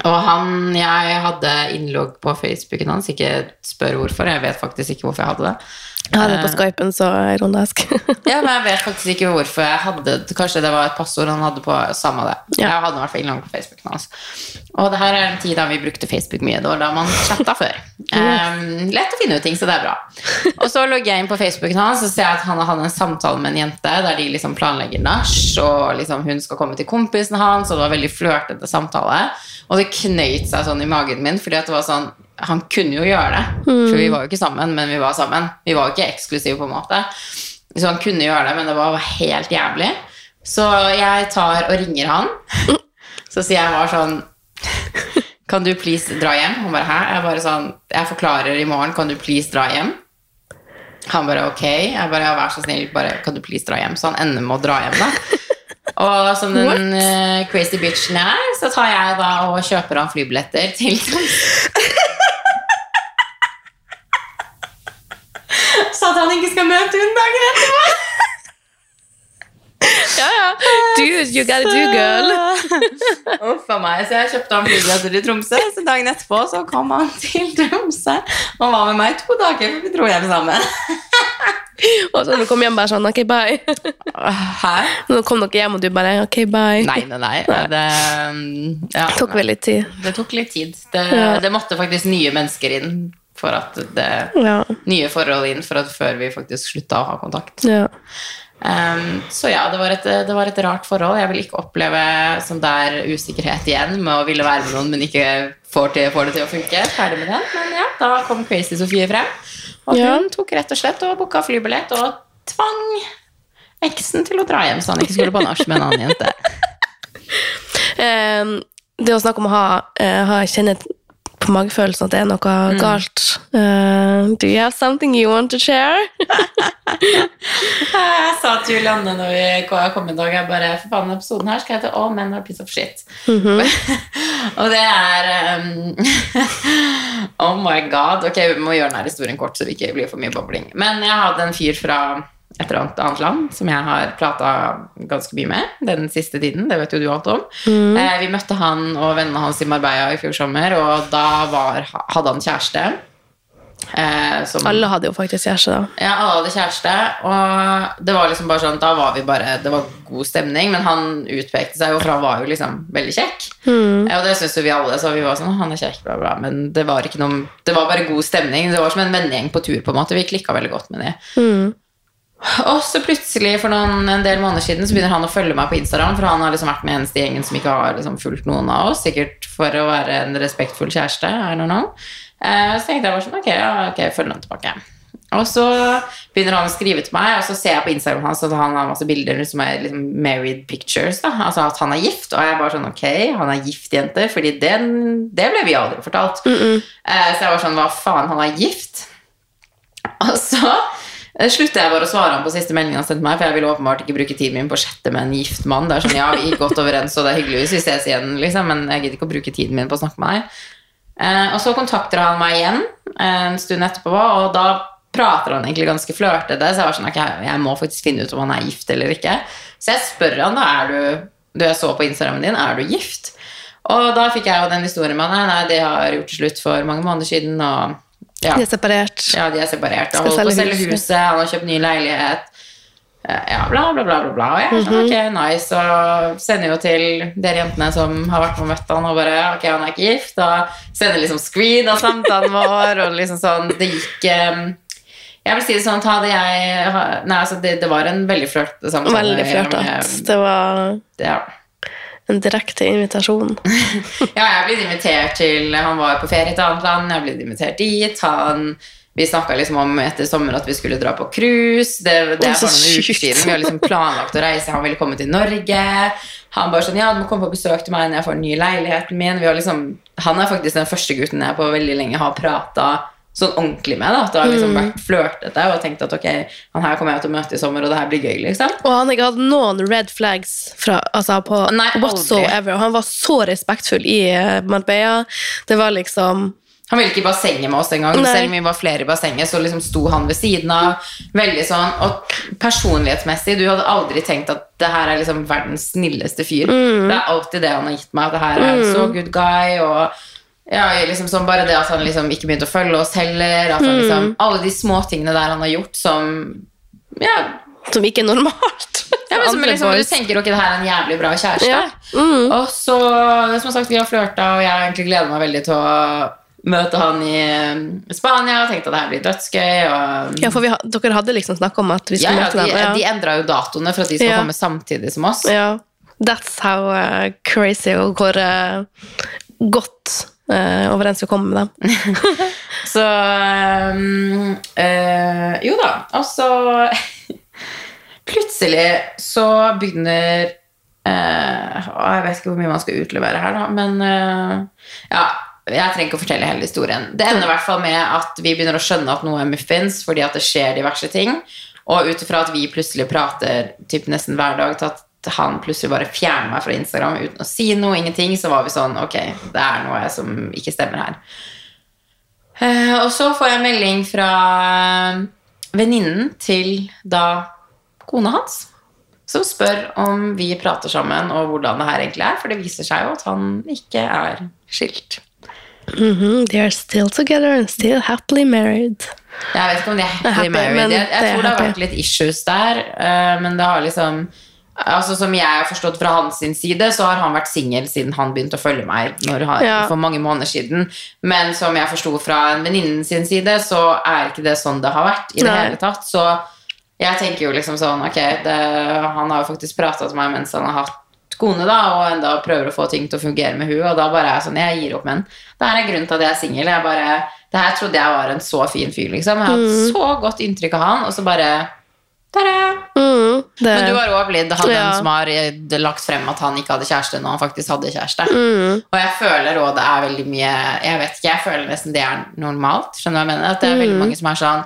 Og han, jeg hadde innlogg på Facebooken hans, ikke spør hvorfor, jeg vet faktisk ikke hvorfor jeg hadde det. Jeg hadde det på Skypen, så ironisk. (laughs) Ja, men jeg vet faktisk ikke hvorfor jeg hadde Kanskje det var et passord han hadde på samme det. Ja. Jeg hadde i hvert fall innlogg på Facebooken hans. Og det her er en tid da vi brukte Facebook mye, det var da man chatta før. (laughs) Um, lett å finne ut ting, så det er bra. Og så logger jeg inn på Facebooken hans og ser jeg at han har hatt en samtale med en jente der de liksom planlegger nach, og liksom hun skal komme til kompisen hans, og det var veldig flørtete samtale. Og det knøyt seg sånn i magen min, fordi det var sånn Han kunne jo gjøre det, for vi var jo ikke sammen, men vi var sammen. Vi var jo ikke eksklusive, på en måte. Så han kunne gjøre det, men det var helt jævlig. Så jeg tar og ringer han. Så sier jeg bare sånn Kan du please dra hjem? Han bare hæ? Jeg bare sånn Jeg forklarer i morgen. Kan du please dra hjem? Han bare ok. Jeg bare ja, vær så snill, bare kan du please dra hjem? Så han ender med å dra hjem, da. Og som den eh, crazy bitchen jeg er, så tar jeg da og kjøper han flybilletter til (laughs) Tromsø. Så at han ikke skal møte henne dagen etterpå. (laughs) ja, ja. Dude, you gotta do, girl. (laughs) Uff a meg. Så jeg kjøpte han flybilletter til Tromsø, så dagen etterpå så kom han til Tromsø. Han var med meg to dager, for vi dro hjem sammen. (laughs) Og så når du kom hjem, bare sånn, ok, bye. Hæ? Nå kom dere hjem, og du bare, ok, bye. Nei, nei, nei. Det, ja, Det tok vel litt tid. det tok litt tid. Det, Ja. det måtte faktisk nye mennesker inn for at det Ja, nye forhold inn for at før vi faktisk slutta å ha kontakt. ja. Um, så ja, det var, et, det var et rart forhold. Jeg vil ikke oppleve sånn der usikkerhet igjen med å ville være med noen, men ikke får, til, får det til å funke. Ferdig med den. Men ja, da kom Crazy Sofie frem. Og Ja. hun tok rett og slett og booka flybillett og tvang eksen til å dra hjem så han ikke skulle på nach med en annen jente. um, (laughs) det å snakke om å ha, uh, ha kjenne på magefølelsen at det er noe Mm. galt. Uh, do you have something you want to share? (laughs) Jeg sa til Julianne når vi kom en dag Jeg bare, for faen, episoden her skal hete All men are piece of shit. (laughs) og det er um, (laughs) Oh my god. Ok, vi må gjøre denne historien kort, så det ikke blir for mye bobling. Men jeg hadde en fyr fra et eller annet annet land som jeg har prata ganske mye med den siste tiden. Det vet jo du alt om. Eh, vi møtte han og vennene hans i Marbella i fjor sommer, og da var, hadde han kjæreste. Eh, som, Alle hadde jo faktisk kjæreste, da. ja, alle hadde kjæreste, og det var liksom bare sånn Da var vi bare Det var god stemning, men han utpekte seg jo, for han var jo liksom veldig kjekk. Ja, og det syns jo vi alle, så vi var sånn Han er kjekk, bla, bla. Men det var ikke noe Det var bare god stemning. Det var som en vennegjeng på tur, på en måte. Vi klikka veldig godt med det. Og så plutselig, for noen, en del måneder siden, så begynner han å følge meg på Instagram, for han har liksom vært den eneste i gjengen som ikke har liksom fulgt noen av oss. Sikkert for å være en respektfull kjæreste. Eh, så tenkte jeg bare sånn, ok, ja, ok, følg han tilbake. Og så begynner han å skrive til meg, og så ser jeg på Instagram hans at han har masse bilder som er liksom married pictures. da, Altså at han er gift. Og jeg bare sånn, ok, han er gift, jenter, fordi den, det ble vi aldri fortalt. Eh, så jeg var sånn, hva faen, han er gift? Og så eh, slutter jeg bare å svare han på siste meldingen han sendte meg, for jeg ville åpenbart ikke bruke tiden min på å chatte med en gift mann. Det er sånn, ja, vi gikk godt overens, og det er hyggelig hvis vi ses igjen, liksom, men jeg gidder ikke å bruke tiden min på å snakke med deg. Eh, og så kontakter han meg igjen eh, en stund etterpå, og da prater han egentlig ganske flørtete, så jeg var sånn, ok, jeg må faktisk finne ut om han er gift eller ikke. Så jeg spør han da, er du, du jeg så på Instagrammen din, er du gift? Og da fikk jeg jo den historien med han, nei, nei, de har gjort til slutt for mange måneder siden, og ja. De er separert. Ja, de er separert. Han holder på å selge huset. huset, han har kjøpt ny leilighet. Eh, Ja, bla, bla, bla, bla, bla. Er Mhm. sånn, ok, nice. Og sender jo til dere jentene som har vært med og møtt han, og bare Ok, han er ikke gift. Og sender liksom screen av samtalen vår, og liksom sånn Det gikk um, Jeg vil si det sånn at hadde jeg Nei, altså, det, det var en veldig flørtete samtale. Veldig flørtete. Det var Ja. En direkte invitasjon. (laughs) Ja, jeg blitt invitert til Han var på ferie til et annet land, jeg blitt invitert dit. Han, vi snakka liksom om etter sommer at vi skulle dra på cruise. Det, det er Så noen uker siden. Vi har liksom planlagt å reise. Han ville komme til Norge. Han bare sånn Ja, du må komme på besøk til meg når jeg får den nye leiligheten min. Vi har liksom, han er faktisk den første gutten jeg på veldig lenge har prata sånn ordentlig med. Da. At det har liksom Mm. vært flørtete og tenkt at ok, han her kommer jeg til å møte i sommer, og det her blir gøy, liksom. Og han har ikke hatt noen red flags fra, altså på Nei, whatsoever. Og han var så respektfull i eh, Marbella. Det var liksom Han ville ikke i bassenget med oss engang. Selv om vi var flere i bassenget, så liksom sto han ved siden av. Veldig sånn, Og personlighetsmessig, du hadde aldri tenkt at det her er liksom verdens snilleste fyr. Det er alltid det han har gitt meg, at det her er mm. så good guy. og ja, liksom sånn Bare det at han liksom ikke begynte å følge oss heller. At han liksom, Alle de småtingene der han har gjort som Ja, Som ikke er normalt. (laughs) ja men som liksom, du tenker ok, det her er en jævlig bra kjæreste. Ja. Mm. Og så, som sagt, vi har flørta, og jeg egentlig gleder meg veldig til å møte han i eh, Spania. Tenkte at det her blir dødsgøy. Og, Ja, for vi, ha- dere hadde liksom snakka om at vi skulle ja, møte de, dem. de endra jo datoene for at de skal Ja. komme samtidig som oss. Ja. That's how uh, crazy og hvor uh, godt uh, overens å kommer med dem. (laughs) Så um, uh, Jo da. Og så (laughs) plutselig så begynner uh, Jeg vet ikke hvor mye man skal utlevere her, da, men eh, ja. Jeg trenger ikke å fortelle hele historien. Det ender i hvert fall med at vi begynner å skjønne at noe er muffins, fordi at det skjer diverse ting. Og ut ifra at vi plutselig prater typ nesten hver dag til at han plutselig bare fjerner meg fra Instagram uten å si noe, ingenting, så var vi sånn Ok, det er noe som ikke stemmer her. Eh, og så får jeg melding fra venninnen til da kona hans, som spør om vi prater sammen, og hvordan det her egentlig er. For det viser seg jo at han ikke er skilt. Mhm, They are still together and still happily married. Jeg vet ikke om de er happily married. Jeg, jeg tror det har vært litt issues der, eh, men det har liksom Altså Som jeg har forstått fra hans side, så har han vært singel siden han begynte å følge meg han, Ja. for mange måneder siden. Men som jeg forsto fra en venninnen sin side, så er ikke det sånn det har vært. i det Nei. hele tatt Så jeg tenker jo liksom sånn Ok, det, han har jo faktisk prata til meg mens han har hatt kone, da, og enda prøver å få ting til å fungere med hun, og da bare er jeg sånn Jeg gir opp med han. Det er en grunn til at jeg er singel. Det her trodde jeg var en så fin fyr, liksom. Jeg har hatt så godt inntrykk av han, og så bare! Mm, det, Men du har òg blitt han Ja. som har eh, lagt frem at han ikke hadde kjæreste når han faktisk hadde kjæreste. mm, Og jeg føler òg det er veldig mye Jeg vet ikke, jeg føler nesten det er normalt. Skjønner du hva jeg mener? At det er Mm. veldig mange som er sånn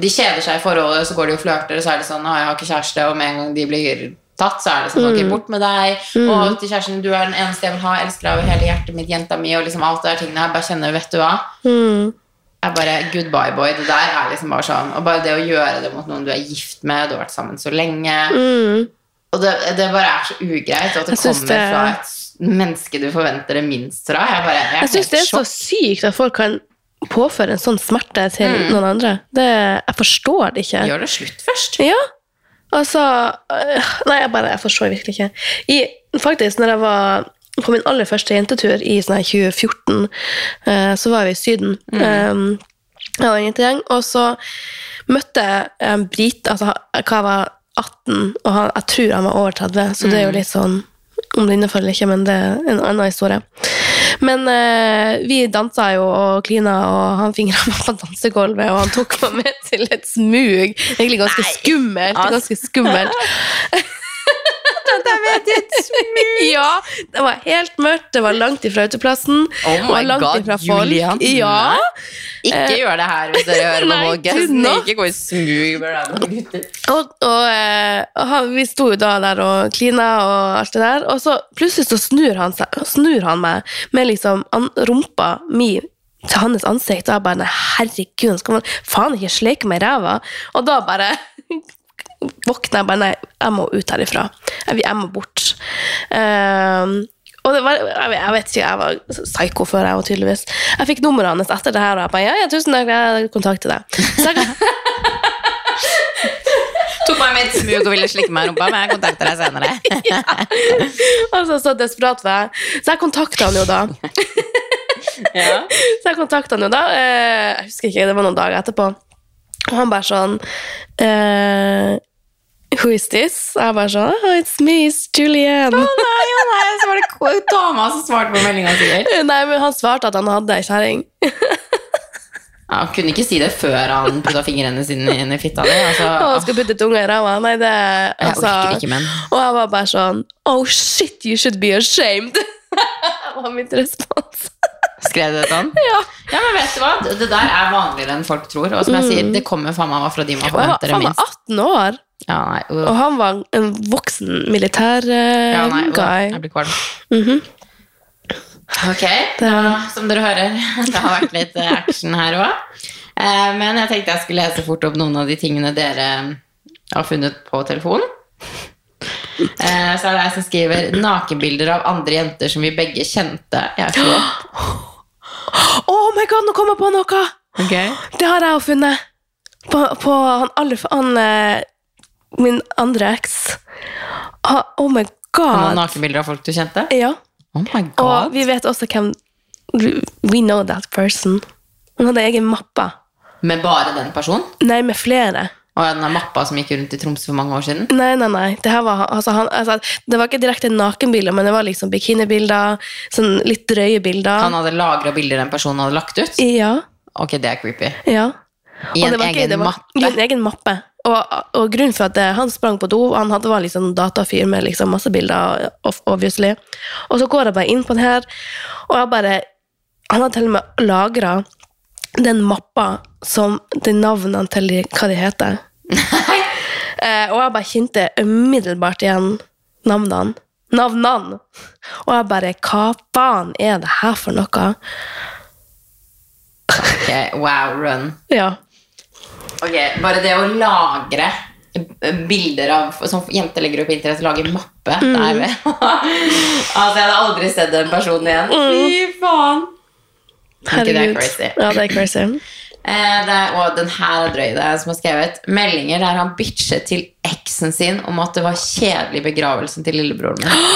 De kjeder seg i forholdet, så går de og flørter, og så er det sånn 'Å, jeg har ikke kjæreste', og med en gang de blir tatt, så er det sånn 'Ok, bort med deg', og til kjæresten 'Du er den eneste jeg vil ha, elsker deg over hele hjertet mitt, jenta mi', og liksom alt det der tingene her. Bare kjenner, vet du hva mm, er bare goodbye boy. Det der er liksom bare sånn Og bare det å gjøre det mot noen du er gift med, du har vært sammen så lenge mm. Og det, det bare er så ugreit at det kommer det- fra et menneske du forventer det minst fra. Jeg, bare, jeg Jeg syns det er så sykt at folk kan påføre en sånn smerte til Mm. noen andre. Det, jeg forstår det ikke. Gjør det slutt først. Ja, altså øh, Nei, jeg bare, jeg forstår virkelig ikke. I, faktisk, når jeg var på min aller første jentetur i sånn her 2014, eh, så var vi i Syden. Mm. jeg var en jentegjeng, og så møtte jeg en brit altså, hva jeg var 18, og han, jeg tror han var over 30, så det er jo litt sånn om det innenfor eller ikke, men det er en annen historie. Men eh, vi dansa jo og klina, og han fingra meg på dansegulvet, og han tok meg med til et smug. Egentlig ganske Nei. skummelt. Ganske skummelt. (laughs) ja, det var helt mørkt, det var langt ifra uteplassen. Oh det var my langt God, ifra folk. Julian. Ja. Ikke gjør det her hvis dere hører på (laughs) nå. Ikke gå i smug med gutter. Og, og, eh, og vi sto jo da der og klina og alt det der, og så plutselig så snur han, seg, snur han meg med liksom an, rumpa mi til hans ansikt, og jeg bare herregud, skal man faen ikke sleike meg i ræva? Og da bare våkner jeg bare nei, jeg må ut herifra. Jeg, jeg må bort. Uh, og det var, jeg, vet- ikke, jeg var psyko før jeg var tydeligvis. Jeg fikk nummeret hans etter det her, og jeg bare ja, ja, tusen takk, jeg kontakter deg. Så jeg, (laughs) Tok meg med et smug og ville slikke meg i rumpa, men jeg kontakter deg senere. (laughs) Altså, så desperat var jeg. Så jeg kontakta han jo da. (laughs) Ja. Så jeg kontakta han jo da. Eh, jeg husker ikke, det var noen dager etterpå. Og han bare sånn eh, Who is this? Og jeg bare sånn oh, It's me, it's Julian. Å nei, å nei, så var det dama som svarte på meldinga sikkert. Nei, men han svarte at han hadde ei kjerring. Ja, han kunne ikke si det før han putta fingrene sine inn i fitta di. Og han Altså, skal putte tunga i ræva. Nei, det jeg altså, orker ikke, men Og jeg var bare sånn Oh shit, you should be ashamed. Det var mitt respons. Skrev du det sånn? Ja. Ja, men vet du hva? Det der er vanligere enn folk tror. Og som jeg sier, det kommer faen meg fra de man jeg forventer det han var minst. 18 år, Ja, nei, uh, og han var en voksen militær uh, ja, nei, uh, guy. jeg blir kvalm. Mhm. Ok, da, som dere hører, (laughs) det har vært litt eh, action her òg. Men jeg tenkte jeg skulle lese fort opp noen av de tingene dere har funnet på telefonen. Eh, Så er det jeg som skriver 'nakenbilder av andre jenter som vi begge kjente'. Jeg (gasps) opp. Oh my god, nå kom jeg på noe! Okay. Det har jeg jo funnet. På, på han, alle, han eh, Min andre eks. Ah, oh my god. nakenbilder av folk du kjente? Ja. Oh my Og vi vet også hvem We know that person. Han hadde egen mappe. Med bare den personen? Nei, med flere. Og den der mappa som gikk rundt i Tromsø for mange år siden? Nei, nei, nei. Det, var, altså, han, altså, det var ikke direkte nakenbilder, men det var liksom bikinibilder. Sånn litt drøye bilder. Han hadde lagra bilder den personen hadde lagt ut? Ja. Ok, det er creepy. ja. I en egen ikke- var, mappe? I en egen mappe. Og, og grunnen for at det, han sprang på do, han hadde var liksom datafyr med liksom masse bilder, obviously. Og så går jeg bare inn på den her, og jeg bare Han har til og med lagra den mappa som de navnene til de, hva de heter. (laughs) eh, og jeg bare kjente umiddelbart igjen navnene. Navnene! Og jeg bare Hva faen er det her for noe? Ok, wow, run. Ja. Ok, Bare det å lagre bilder av Som jenter legger opp på internett, lage mappe Mm. det (laughs) Altså, jeg hadde aldri sett den personen igjen. Fy faen! Herregud. det er crazy? Ja, det er crazy. Eh, det er, og den her er drøy, det er som har skrevet meldinger der han bitchet til eksen sin om at det var kjedelig begravelsen til lillebroren min. (gasps)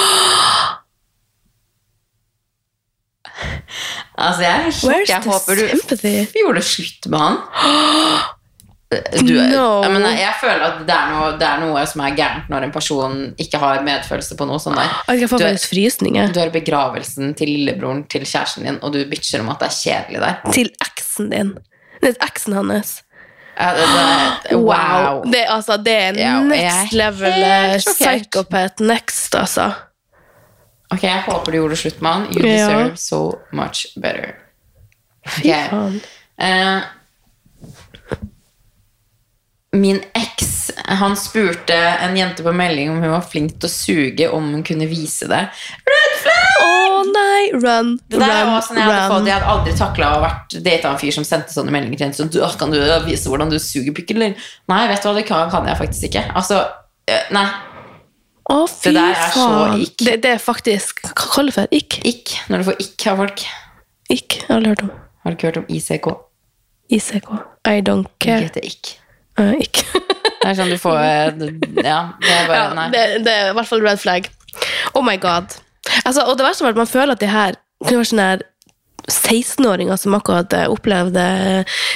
Altså, jeg. Jeg håper du gjorde gjorde slutt med han. (gasps) Du, No. jeg, mener, jeg føler at det er, noe, det er noe som er gærent når en person ikke har medfølelse på noe sånt der. Du er- frysninger. Du er begravelsen til lillebroren til kjæresten din, og du bitcher om at det er kjedelig der. Til eksen din. Det er eksen hans. Ja, det, det, (gasps) wow. Det, altså, det er Ja, er next level eh, psychopath next, altså. Ok, jeg håper du gjorde slutt med han. You Ja. deserve so much better. Fy Ok. faen. Eh, min eks han spurte en jente på melding om hun var flink til å suge, om hun kunne vise det. Red flag! Å nei, run, Det der run, sånn jeg hadde fått. Jeg hadde aldri takla å vært data en fyr som sendte sånne meldinger til en sånn, du, Kan du vise hvordan du suger pikken, din? Nei, vet du hva, det kan, kan jeg faktisk ikke. Altså, eh, nei. Å, fy Det der er så faen. ikk. Det, det er faktisk Hva kaller du det? Ikk? Ikk. Når du får ikk av folk. Ikk? Jeg har aldri hørt om. Har du ikke hørt om ICK? ICK. I don't care. Det heter ikk. Uh, ikke. (laughs) Det er sånn du får eh, Ja, det er bare ja, Nei. det, det er i hvert fall red flag. Oh my god. Altså, og det verste var at man føler at de her kunne vært sånne her 16-åringer som akkurat eh, opplevde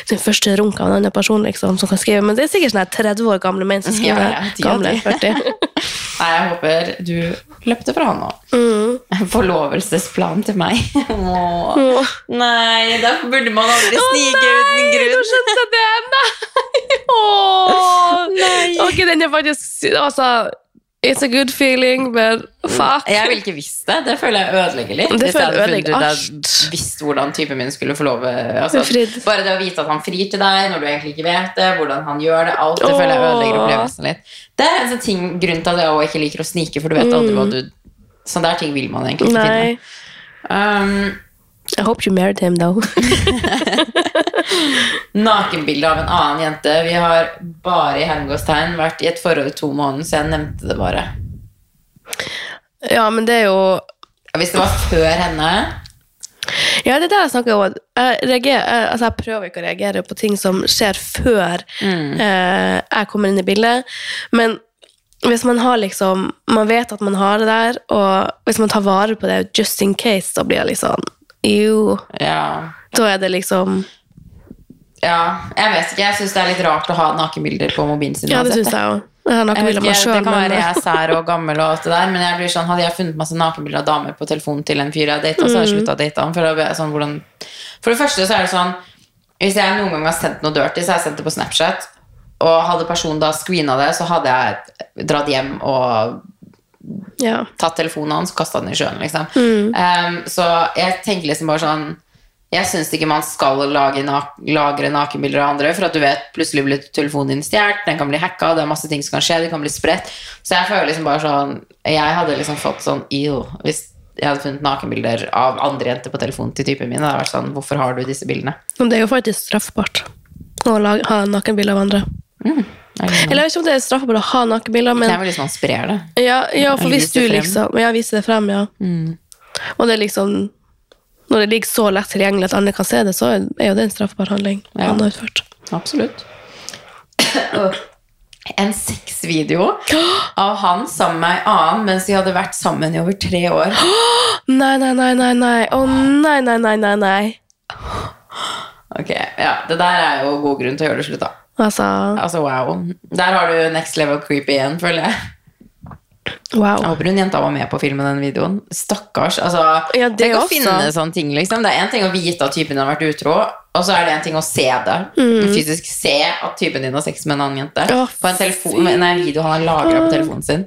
sin første runk av en annen person, liksom, som kan skrive. Men det er sikkert sånne 30 år gamle menn som skriver. Ja, ja, gamle, 40. (laughs) (laughs) Nei, jeg håper du løpte fra nå. Mm. Forlovelsesplan til meg. Åh. Nei, da burde man aldri snike uten Nå skjønte jeg det! Nei. Ok, den er faktisk Altså, it's a good feeling, but fuck. Jeg ville ikke visst det. Det føler jeg ødelegger litt. Det Hvis jeg hadde funnet ut visst hvordan typen min skulle få lov altså, Bare det å vite at han frir til deg når du egentlig ikke vet det, hvordan han gjør det, alt det føler jeg ødelegger opplevelsen litt. Det er en sånn ting, grunnen til at jeg også ikke liker å snike, for du vet aldri hva du Sånne der ting vil man egentlig ikke Mm. Finne. Um, I hope you married him, though. (laughs) Nakenbilde av en annen jente. Vi har bare i hermegåstegn vært i et forhold i to måneder, så jeg nevnte det bare. ja, men det er jo Hvis det var før henne Ja, det er det jeg snakker om. Jeg, reagerer, jeg, altså jeg prøver ikke å reagere på ting som skjer før eh, jeg kommer inn i bildet. Men hvis man har liksom Man vet at man har det der, og hvis man tar vare på det just in case, da blir jeg litt sånn Jo. Ja, Da er det liksom ja jeg vet ikke. Jeg syns det er litt rart å ha nakenbilder på mobilen sin. Ja, det synes jeg også. Jeg Jeg vet ikke, sjøl, det kan være jeg er sær og gammel, og alt det der, men jeg blir sånn, hadde jeg funnet masse nakenbilder av damer på telefonen til en fyr jeg data, så hadde jeg slutta å date ham. For, jeg sånn, hvordan... for det første så er det sånn Hvis jeg noen gang har sendt noe dirty, så har jeg sendt det på Snapchat, og hadde personen da screena det, så hadde jeg dratt hjem og ja. tatt telefonen hans og kasta den i sjøen. Liksom. Mm. Um, så jeg tenker liksom bare sånn Jeg syns ikke man skal lage nak lagre nakenbilder av andre, for at du vet plutselig blir telefonen din stjålet, den kan bli hacka, det er masse ting som kan skje, det kan bli spredt. Så jeg føler liksom bare sånn Jeg hadde liksom fått sånn ew hvis jeg hadde funnet nakenbilder av andre jenter på telefonen til typen min. Det hadde vært sånn, Hvorfor har du disse bildene? Men det er jo faktisk straffbart å lage, ha nakenbilder av andre. Noe? Eller jeg vet ikke om det er straffbart å ha nakenbilder, Det er vel liksom man sprer det. Ja, ja for hvis du liksom Ja, viser det frem, ja. Og det er liksom Når det ligger så lett tilgjengelig at andre kan se det, så er jo det en straffbar handling Ja. han har utført. Absolutt. En sexvideo av han sammen med ei annen mens de hadde vært sammen i over tre år. Nei, nei, nei, nei, nei. Å nei, nei, nei, nei, nei. Ok, ja, Det der er jo god grunn til å gjøre det slutt, da. Altså, Altså, wow. Der har du next level creepy igjen, føler jeg. Jeg wow. håper hun jenta var med på å filme den videoen. Stakkars. altså, Ja, det finne sånne ting, liksom. Det er en ting å vite at typen din har vært utro, og så er det en ting å se det. Fysisk se at typen din har sex med en annen jente. Oh, på en, telefon, en video han har lagra på telefonen sin.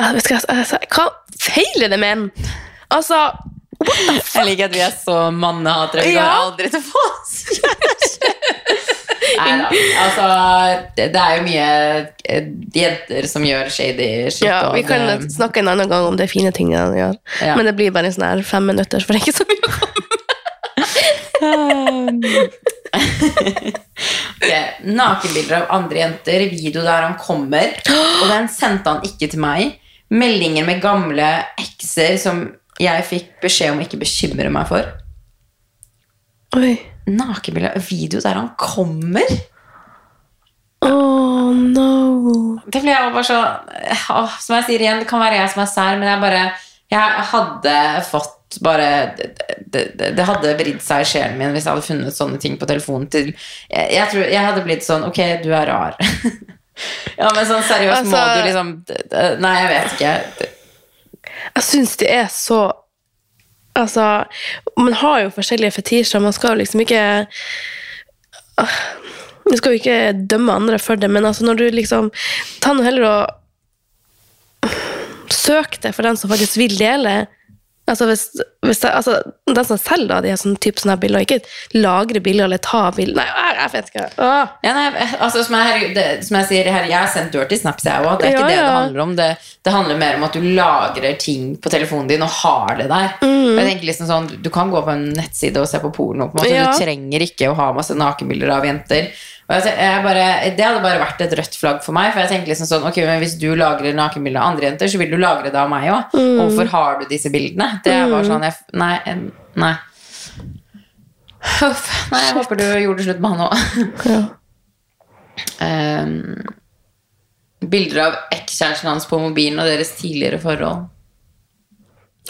Jeg vet ikke, altså, hva feiler det med en? Altså Jeg liker at vi er så mannehatere. Vi Ja. kommer aldri til å få oss kjæreste. Nei da. Altså, det, det er jo mye eh, jenter som gjør shady shit. Ja, Vi kan det- snakke en annen gang om de fine tingene han gjør. Ja. Men det blir bare en sånn her fem minutter, for det er ikke så mye å komme (laughs) okay. Nakenbilder av andre jenter, video der han kommer, og den sendte han ikke til meg. Meldinger med gamle ekser som jeg fikk beskjed om å ikke bekymre meg for. Oi. Nakenbilder, video der han kommer? Oh no. Det ble jeg bare så oh, Som jeg sier igjen, det kan være jeg som er sær, men jeg bare Jeg hadde fått bare det, det, det hadde vridd seg i sjelen min hvis jeg hadde funnet sånne ting på telefonen til Jeg, jeg tror jeg hadde blitt sånn Ok, du er rar. (laughs) ja, men sånn seriøst, må Altså- du liksom Nei, jeg vet ikke. Jeg syns det er så Altså, man har jo forskjellige fetisjer. Man skal jo liksom ikke Man Du skal jo ikke dømme andre for det, men altså når du liksom Ta nå heller og søk det for den som faktisk vil dele. Altså hvis, hvis det, altså, Den som selger da, de her sånn type sånne bilder, ikke lagre bilder eller ta bilder Nei, jeg, jeg vet ikke. Åh. Ja, nei, altså, som, jeg, det, som jeg sier, her, jeg har sendt dirty snaps, jeg òg. Det er ikke Ja, det det ja. handler om. Det, det handler mer om at du lagrer ting på telefonen din og har det der. Mm. Jeg tenker liksom sånn, Du kan gå på en nettside og se på porno. På en. Ja. Du trenger ikke å ha masse nakenbilder av jenter. Bare, det hadde bare vært et rødt flagg for meg. For jeg tenker liksom sånn, ok, men Hvis du lagrer nakenbilder av andre jenter, så vil du lagre det av meg òg. Hvorfor har du disse bildene? Det er bare sånn, jeg, Nei. nei. Huff. Nei, jeg håper du gjorde slutt med han òg. Ja. Um, bilder av ekskjæresten hans på mobilen og deres tidligere forhold.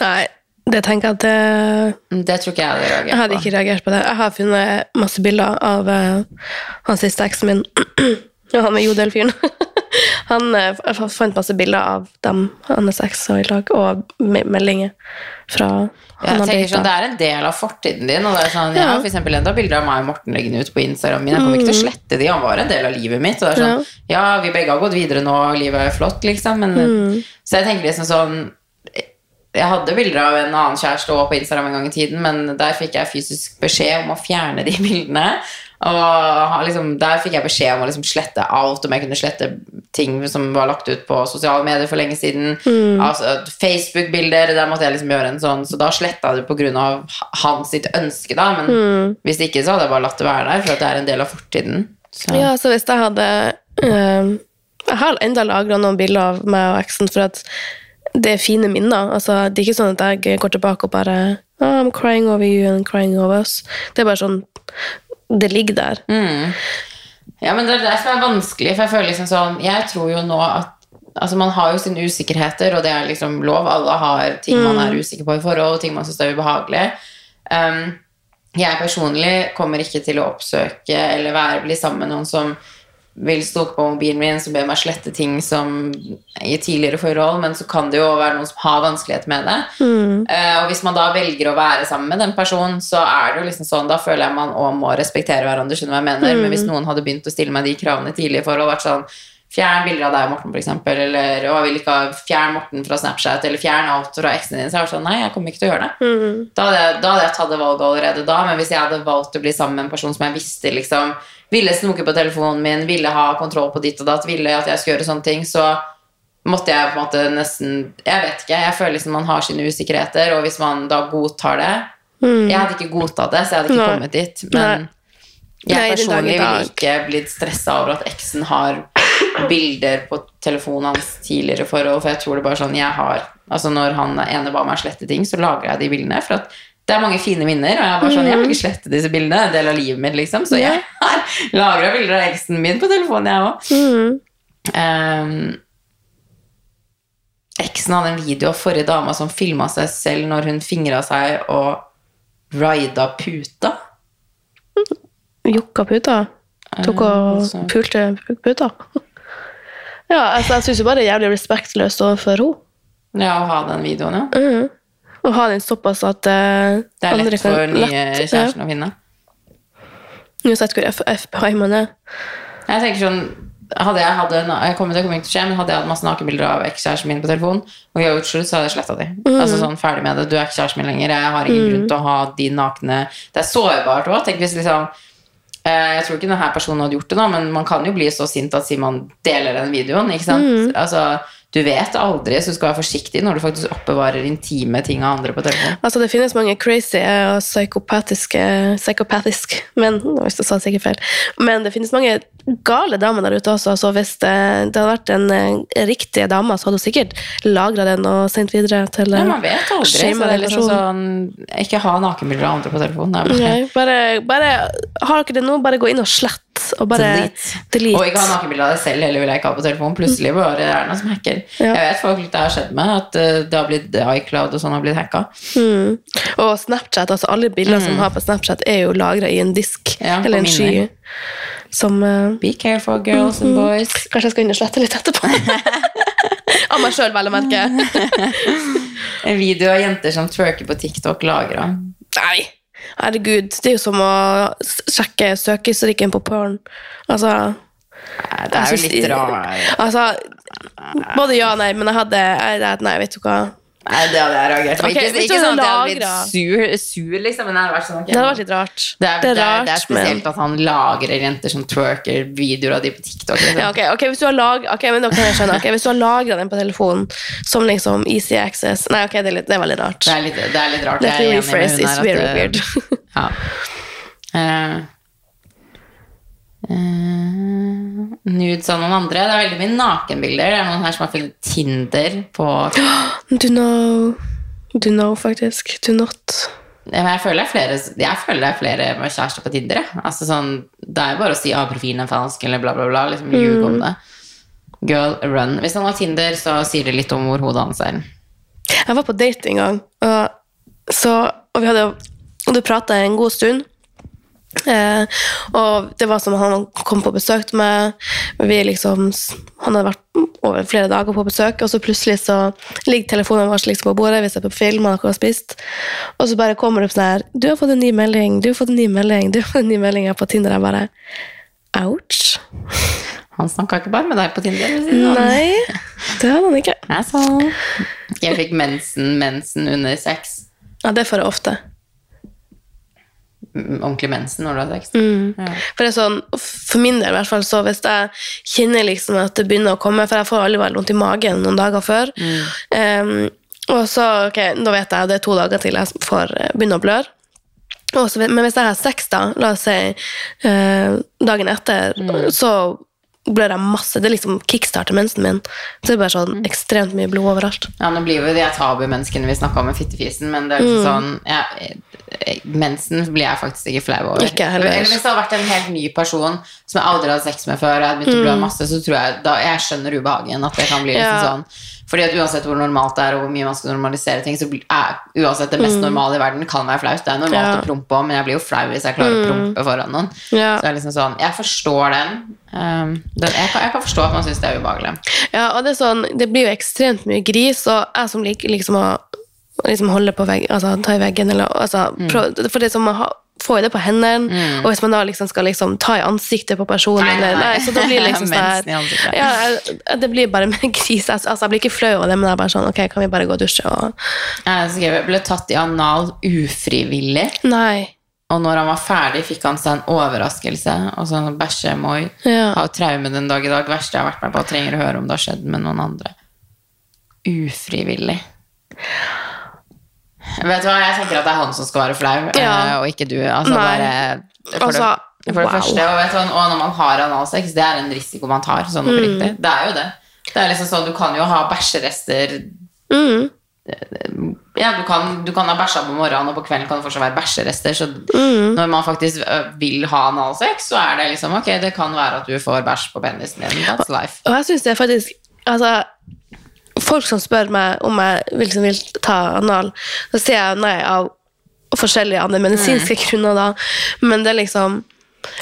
Nei, det tenker jeg at det Det tror ikke jeg hadde reagert Jeg hadde ikke reagert på det. Jeg har funnet masse bilder av uh, hans siste eksen min. (clears throat) Og han med jodel-fyren. (laughs) han eh, jeg fant masse bilder av dem, hans eks og i lag, og meldinger fra Jeg han har tenker sånn. Det er en del av fortiden din. Og det er sånn, Jeg har for eksempel enda bilder av meg og Morten liggende ut på Instagram min. Jeg kommer ikke til å slette de, han var en del av livet mitt. Og det er sånn, ja, vi begge har gått videre nå, livet er flott, liksom. Men, Så jeg tenker liksom sånn Jeg hadde bilder av en annen kjæreste òg på Instagram en gang i tiden, men der fikk jeg fysisk beskjed om å fjerne de bildene. Og liksom, Der fikk jeg beskjed om å liksom slette alt, om jeg kunne slette ting som var lagt ut på sosiale medier for lenge siden. Altså Facebook-bilder, der måtte jeg liksom gjøre en sånn, så da sletta jeg det pga. hans sitt ønske, da. Men hvis ikke, så hadde jeg bare latt det være der, for det er en del av fortiden. Så. Ja, så hvis jeg hadde øh, Jeg har enda lagra noen bilder av meg og eksen, for at det er fine minner. Altså, det er ikke sånn at jeg går tilbake og bare oh, I'm crying over you and crying over us. Det er bare sånn Det ligger der. Mm. Ja, men det er det som er vanskelig, for jeg føler liksom sånn Jeg tror jo nå at Altså Man har jo sine usikkerheter, og det er liksom lov. Alle har ting man er usikker på i forhold, ting man syns er ubehagelig. Um, jeg personlig kommer ikke til å oppsøke eller være, bli sammen med noen som vil stalke på mobilen min, som ber meg slette ting som i tidligere forhold, men så kan det jo være noen som har vanskeligheter med det. Eh, og hvis man da velger å være sammen med den personen, så er det jo liksom sånn, da føler jeg man også må respektere hverandre, skjønner hva jeg mener. Men hvis noen hadde begynt å stille meg de kravene i i forhold, vært sånn Fjern bilder av deg og Morten, eksempel, eller å, jeg vil ikke ha fjern Morten fra Snapchat, eller fjern alt fra eksen din, så jeg var sånn, nei, jeg kommer ikke til å gjøre det. Da hadde, jeg, da hadde jeg tatt det valget allerede da, men hvis jeg hadde valgt å bli sammen med en person som jeg visste liksom ville snoke på telefonen min, ville ha kontroll på ditt og datt, ville at jeg skulle gjøre sånne ting, så måtte jeg på en måte nesten Jeg vet ikke. Jeg føler liksom man har sine usikkerheter, og hvis man da godtar det Jeg hadde ikke godtatt det, så jeg hadde ikke Nei. kommet dit. Men jeg Nei, personlig ville ikke blitt stressa over at eksen har bilder på telefonen hans tidligere forhold, for jeg tror det bare sånn jeg har Altså Når han ene ba meg slette ting, så lagrer jeg de bildene. For at det er mange fine minner, og jeg bare sånn, jeg vil ikke slette disse bildene. En del av livet mitt, liksom. Så jeg har (laughs) lagra bilder av eksen min på telefonen, jeg òg. Mm. Um, eksen hadde en video av forrige dama som filma seg selv når hun fingra seg og rida puta. Jokka puta. Tok og pulte puta. Ja, altså, jeg syns jo bare det er jævlig respektløst overfor henne. Ja, å ha den videoen, ja. Mhm. Å ha den såpass at uh, Det er lett for nye lett, ja. kjæresten å finne. Uansett hvor F- FBI man er. Jeg tenker sånn hadde jeg, hadde, jeg kommer, det kommer ikke til å skje, men hadde jeg hatt masse nakenbilder av ekskjæresten min på telefon, og vi har gjort slutt, så hadde jeg sletta de. Altså sånn, Ferdig med det. Du er ikke kjæresten min lenger. Jeg har ingen grunn til å ha de nakne Det er sårbart òg. Tenk hvis liksom eh, Jeg tror ikke denne personen hadde gjort det, nå, men man kan jo bli så sint at sier man deler den videoen. ikke sant? Altså, Du vet aldri, så du skal være forsiktig når du faktisk oppbevarer intime ting av andre på telefonen. Altså, det finnes mange crazy og psykopatiske Psykopatisk menn, hvis jeg sa det sikkert feil. Men det finnes mange gale damer der ute også. Så hvis det, det hadde vært en eh, riktig dame, så hadde hun sikkert lagra den og sendt videre til Ja, eh, man vet aldri. Så det er liksom sånn Ikke ha nakenbilder av andre på telefonen. Bare bare, bare Har dere det nå, bare gå inn og slett. Og bare Delete. delete. Og ikke ha nakenbilde av deg selv heller vil jeg ikke ha på telefonen. Plutselig bare er det noen som hacker. Ja. Jeg vet folk det har skjedd med, at eh, det har blitt iCloud og sånn har blitt hacka. Mm. Og Snapchat, altså alle bilder som har på Snapchat, er jo lagra i en disk Mm. Ja, eller en sky. Som uh, Be careful, girls and boys. Kanskje jeg skal inn og slette litt etterpå. (laughs) Av meg sjøl, vel å merke. (laughs) En video av jenter som twerker på TikTok lagra. Nei. Herregud, det er jo som å sjekke søkehistorikken på porn. Altså, Nei, Det er jo litt rart. altså Både ja og nei, men jeg hadde jeg, Nei, vet du hva. Nei, det hadde jeg reagert på. Okay, ikke ikke sånn at jeg hadde blitt sur, sur, liksom, men det hadde vært sånn okay, Det hadde vært litt rart. Det er, det, er, det er spesielt men at han lagrer jenter som twerker videoer av de på TikTok. Liksom. ja, ok, ok, hvis du har lag, ok, men da kan jeg skjønne. Okay, hvis du har lagra den på telefonen som liksom easy access Nei, ok, det er, litt, det er veldig rart. Det er litt, det er litt rart. Let Jeg me rephrase, it's very weird. Ja. (laughs) Eh, eh, nudes av noen andre. Det er veldig mye nakenbilder. Det er noen her som har funnet Tinder på (gasps) Do know Do know, faktisk. Do not. Jeg føler, er flere, jeg føler det er flere med kjærester på Tinder. Altså sånn, det er jo bare å si at profilen er falsk, eller bla, bla, bla. Liksom ljuge om det. Girl, run. Hvis han har Tinder, så sier det litt om hvor hodet hans er. Jeg var på date en gang, og, så, og vi hadde og du prata en god stund. Eh, og det var som han kom på besøk til meg. Vi liksom, han hadde vært over flere dager på besøk, og så plutselig så ligger telefonen vår liksom på bordet, vi ser på film, han har akkurat spist, og så bare kommer det opp sånn her 'Du har fått en ny melding, du har fått en ny melding, du har fått en ny melding her på Tinder.' Jeg bare Ouch. Han snakka ikke bare med deg på Tinder. sånn. Nei, det hadde han ikke. Jeg, Jeg fikk mensen, mensen under sex. Ja, det får jeg ofte. Mm, Ordentlig mensen når du har sex. Mm. Ja. For sånn, for min del i hvert fall, så hvis jeg kjenner liksom at det begynner å komme, for jeg får veldig vondt i magen noen dager før, em, og så, ok, da vet jeg, det er to dager til jeg får eh, begynne å blør, men hvis jeg har sex da, la oss si uh, dagen etter, så blør jeg masse, det liksom kickstarter mensen min, så det er bare sånn ekstremt mye blod overalt. Ja, nå blir jo de tabumenneskene vi snakka om med fittefisen, men det er jo liksom sånn ja, eh, Mensen blir jeg faktisk ikke flau over. Ikke heller. Eller hvis det hadde vært en helt ny person som jeg aldri hadde sex med før, og jeg hadde begynt å blø masse, så tror jeg da, Jeg skjønner ubehagen, at det kan bli liksom Mm. Ja. sånn. Fordi at uansett hvor normalt det er, og hvor mye man skal normalisere ting, så er uansett det mest normale i verden kan være flaut. Det er normalt Mm. Ja. Mm. å prompe òg, men jeg blir jo flau hvis jeg klarer å prompe foran noen. Ja. Så det er liksom sånn, Jeg forstår den. Um, den jeg, kan, jeg kan forstå at man syns det er ubehagelig. Ja, og det er sånn, det blir jo ekstremt mye gris, og jeg som liker liksom å liksom holde på veggen, altså ta i veggen, eller altså, prøv, for det er som å ha, få jo det på hendene, og hvis man da liksom skal liksom ta i ansiktet på personen, Nei, eller, nei. så da blir det liksom (laughs) sånn ja, det blir bare mer (laughs) krise. altså, altså jeg blir ikke flau av det, men jeg er bare sånn, ok, kan vi bare gå og dusje, og Jeg ble tatt i anal ufrivillig. nei, Og når han var ferdig, fikk han seg en overraskelse. Og sånn bæsje-moi. Ja. Har traume den dag i dag. Verste jeg har vært med på. Trenger å høre om det har skjedd med noen andre. Ufrivillig. Vet du hva, jeg tenker at det er han som skal være flau, Ja. eh, og ikke du. Altså, bare, for, Altså, det, for det første, og, vet du, og når man har analsex, det er en risiko man tar. Sånn Mm. Det er jo det. Det er liksom sånn, Du kan jo ha bæsjerester mm, ja, du kan, du kan ha bæsja på morgenen, og på kvelden kan det fortsatt være bæsjerester. Så Mm. når man faktisk vil ha analsex, så er det liksom ok, det kan være at du får bæsj på penisen din. That's life. og jeg synes det er faktisk, altså, folk som spør meg om jeg liksom vil ta anal, så sier jeg nei av forskjellige andre medisinske grunner da, men det er liksom,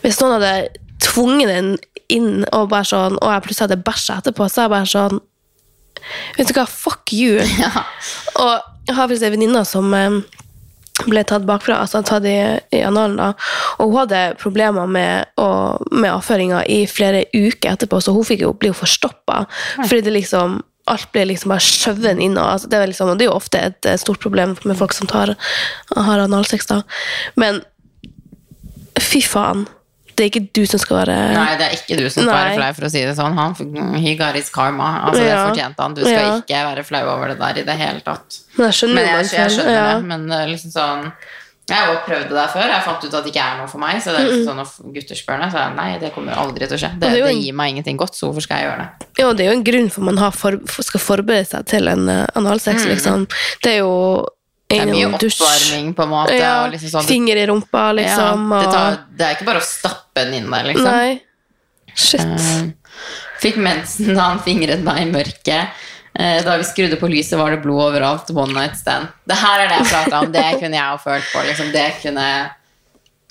hvis noen hadde tvunget den inn, og bare sånn, og jeg plutselig hadde bæsja etterpå, så er jeg bare sånn, vet du hva, fuck you. (laughs) Ja. Og jeg har faktisk en venninne som eh, ble tatt bakfra, altså tatt i, i analen da, og hun hadde problemer med, å, med avføringa i flere uker etterpå, så hun fikk jo, bli forstoppa, fordi det liksom, alt ble liksom bare skjøvet inn, og altså, det, er liksom, det er jo ofte et stort problem med folk som tar, har analsex da. Men fy faen, det er ikke du som skal være... Nei, det er ikke du som skal være Nei. flau, for å si det sånn. Han, he got his karma. Altså, Det fortjente han. Du skal Ja. ikke være flau over det der i det hele tatt. Men jeg skjønner Men jeg, jeg skjønner ja. det. Men liksom sånn Jeg har også prøvd det der før. Jeg fant ut at det ikke er noe for meg. Så det er liksom sånn når gutter spør meg, så jeg nei, det kommer aldri til å skje. Det, det jo det gir meg ingenting godt, så hvorfor skal jeg gjøre det? Ja, det er jo en grunn for man har for, for, skal forberede seg til en uh, analsex, liksom. Det er jo Mm. Det er mye oppvarming, på en måte. Ja, liksom sånn, finger i rumpa, liksom. ja, det, tar, det er ikke bare å stappe den inn der, liksom. Nei. Shit. Uh, Fikk mensen da han fingret meg i mørket. Eh, Da vi skrudde på lyset, var det blod overalt. One night stand. Det her er det jeg prata om. Det kunne jeg ha følt på. Liksom. Det kunne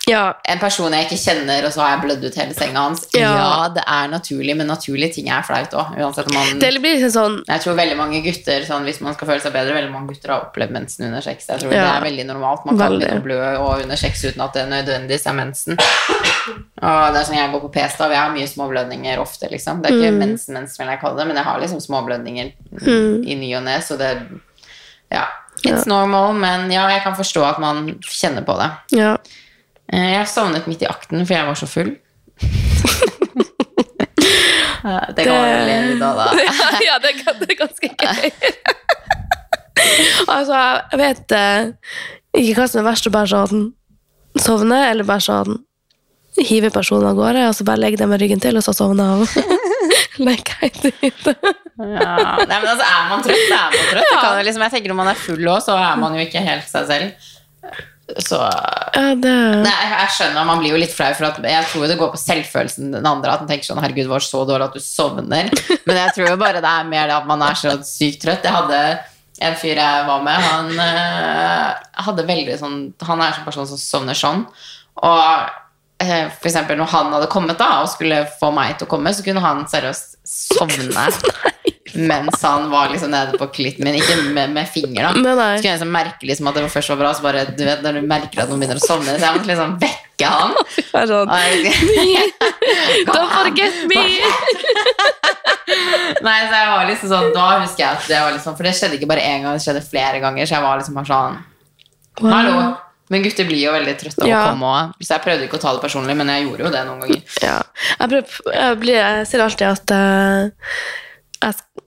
Ja, en person jeg ikke kjenner, og så har jeg blødd ut hele senga hans. Ja, Ja. det er naturlig, men naturlige ting er flaut òg. Liksom sånn Jeg tror veldig mange gutter, sånn, hvis man skal føle seg bedre, veldig mange gutter har opplevd mensen under sex. Jeg tror Ja. det er veldig normalt. Man kan Veldig. blø og under sex uten at det nødvendigvis er mensen. Og det er sånn Jeg går på p-stav, jeg har mye småblødninger ofte. liksom Det er ikke mensen, mensen vil jeg kalle det, men jeg har liksom småblødninger i ny og ne, så det Ja. It's normal, men ja, jeg kan forstå at man kjenner på det. Ja. Eh, Jeg sovnet midt i akten, for jeg var så full. (laughs) Det kan man le litt av, da. (laughs) ja, det, er det er ganske gøy. (laughs) altså, jeg vet eh, ikke hva som er verst, å bare sånn sovne, eller bare sånn hive personen av gårde, og så bare legge dem med ryggen til, og så sovne av. Legg helt ut. Ja, nei, men altså, er man trøtt, så er man trøtt. Ja. liksom, jeg tenker Når man er full òg, så er man jo ikke helt seg selv. Så Ja, det Nei, jeg, skjønner, man blir jo litt flau, for jeg tror det går på selvfølelsen den andre. At man tenker sånn 'herregud, var så dårlig at du sovner'. Men jeg tror jo bare det er mer det at man er så sykt trøtt. Jeg hadde en fyr jeg var med, han øh, hadde veldig sånn Han er en person som sovner sånn. Og eh, for eksempel når han hadde kommet da og skulle få meg til å komme, så kunne han seriøst sovne (laughs) mens han var liksom nede på klitten min. Ikke med, med finger, da. Nei, nei. Så kunne jeg liksom merke liksom at det var først var bra, så bare, du vet, når du merker at noen begynner å sovne, så jeg måtte liksom vekke han. (laughs) sånn (laughs) Don't forget me! (laughs) Nei, så jeg var liksom sånn, da husker jeg at det var liksom, for det skjedde ikke bare én gang, det skjedde flere ganger, så jeg var liksom bare sånn, hallo. Men gutter blir jo veldig trøtte av Ja. å komme òg. Så jeg prøvde ikke å ta det personlig, men jeg gjorde jo det noen ganger. Ja. Jeg, prøver, jeg, blir, jeg ser alltid at eh,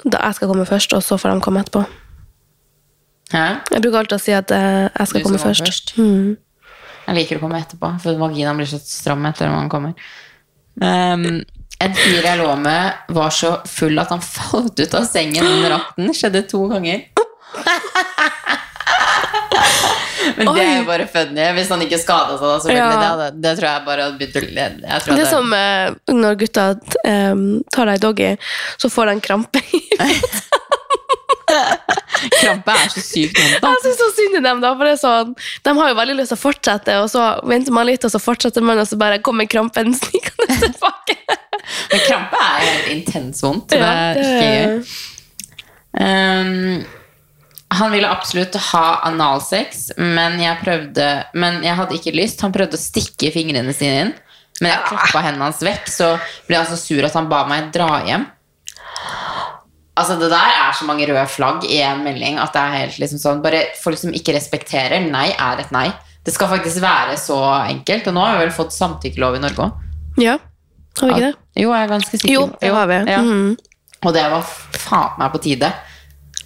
jeg, da jeg skal komme først, og så får de komme etterpå. Hæ? Jeg bruker alltid å si at eh, jeg skal komme skal komme først. først. Mm. Jeg liker å komme etterpå, for vaginaen blir så stram etter når man kommer. Um, en fyr jeg lå med, var så full at han (laughs) falt ut av sengen under akten. Skjedde to ganger. (laughs) Men det er jo bare funny. Hvis han ikke skada seg, da, selvfølgelig. Ja. Det, det tror jeg bare hadde begynt å le. Det er som eh, når gutta eh, tar deg i doggy, så får en krampe. (laughs) Krampe er så sykt vondt. Jeg syns så synd i dem, da, for det er sånn, de har jo veldig lyst til å fortsette, og så venter man litt, og så fortsetter man, og så bare kommer krampen (laughs) snikende tilbake. Men krampe er helt intens vondt. Det er ikke gøy. Um, han ville absolutt ha analsex, men jeg prøvde Men jeg hadde ikke lyst. Han prøvde å stikke fingrene sine inn, men jeg klappa hendene hans vekk, så ble han så sur at han ba meg dra hjem. Altså Det der er så mange røde flagg i en melding at det er helt liksom sånn Bare folk som ikke respekterer nei, er et nei. Det skal faktisk være så enkelt. Og nå har vi vel fått samtykkelov i Norge òg. Ja, har vi ikke det? Jo, jeg er ganske sikker. Jo, det har vi. Ja. Mhm. Og det var faen meg på tide.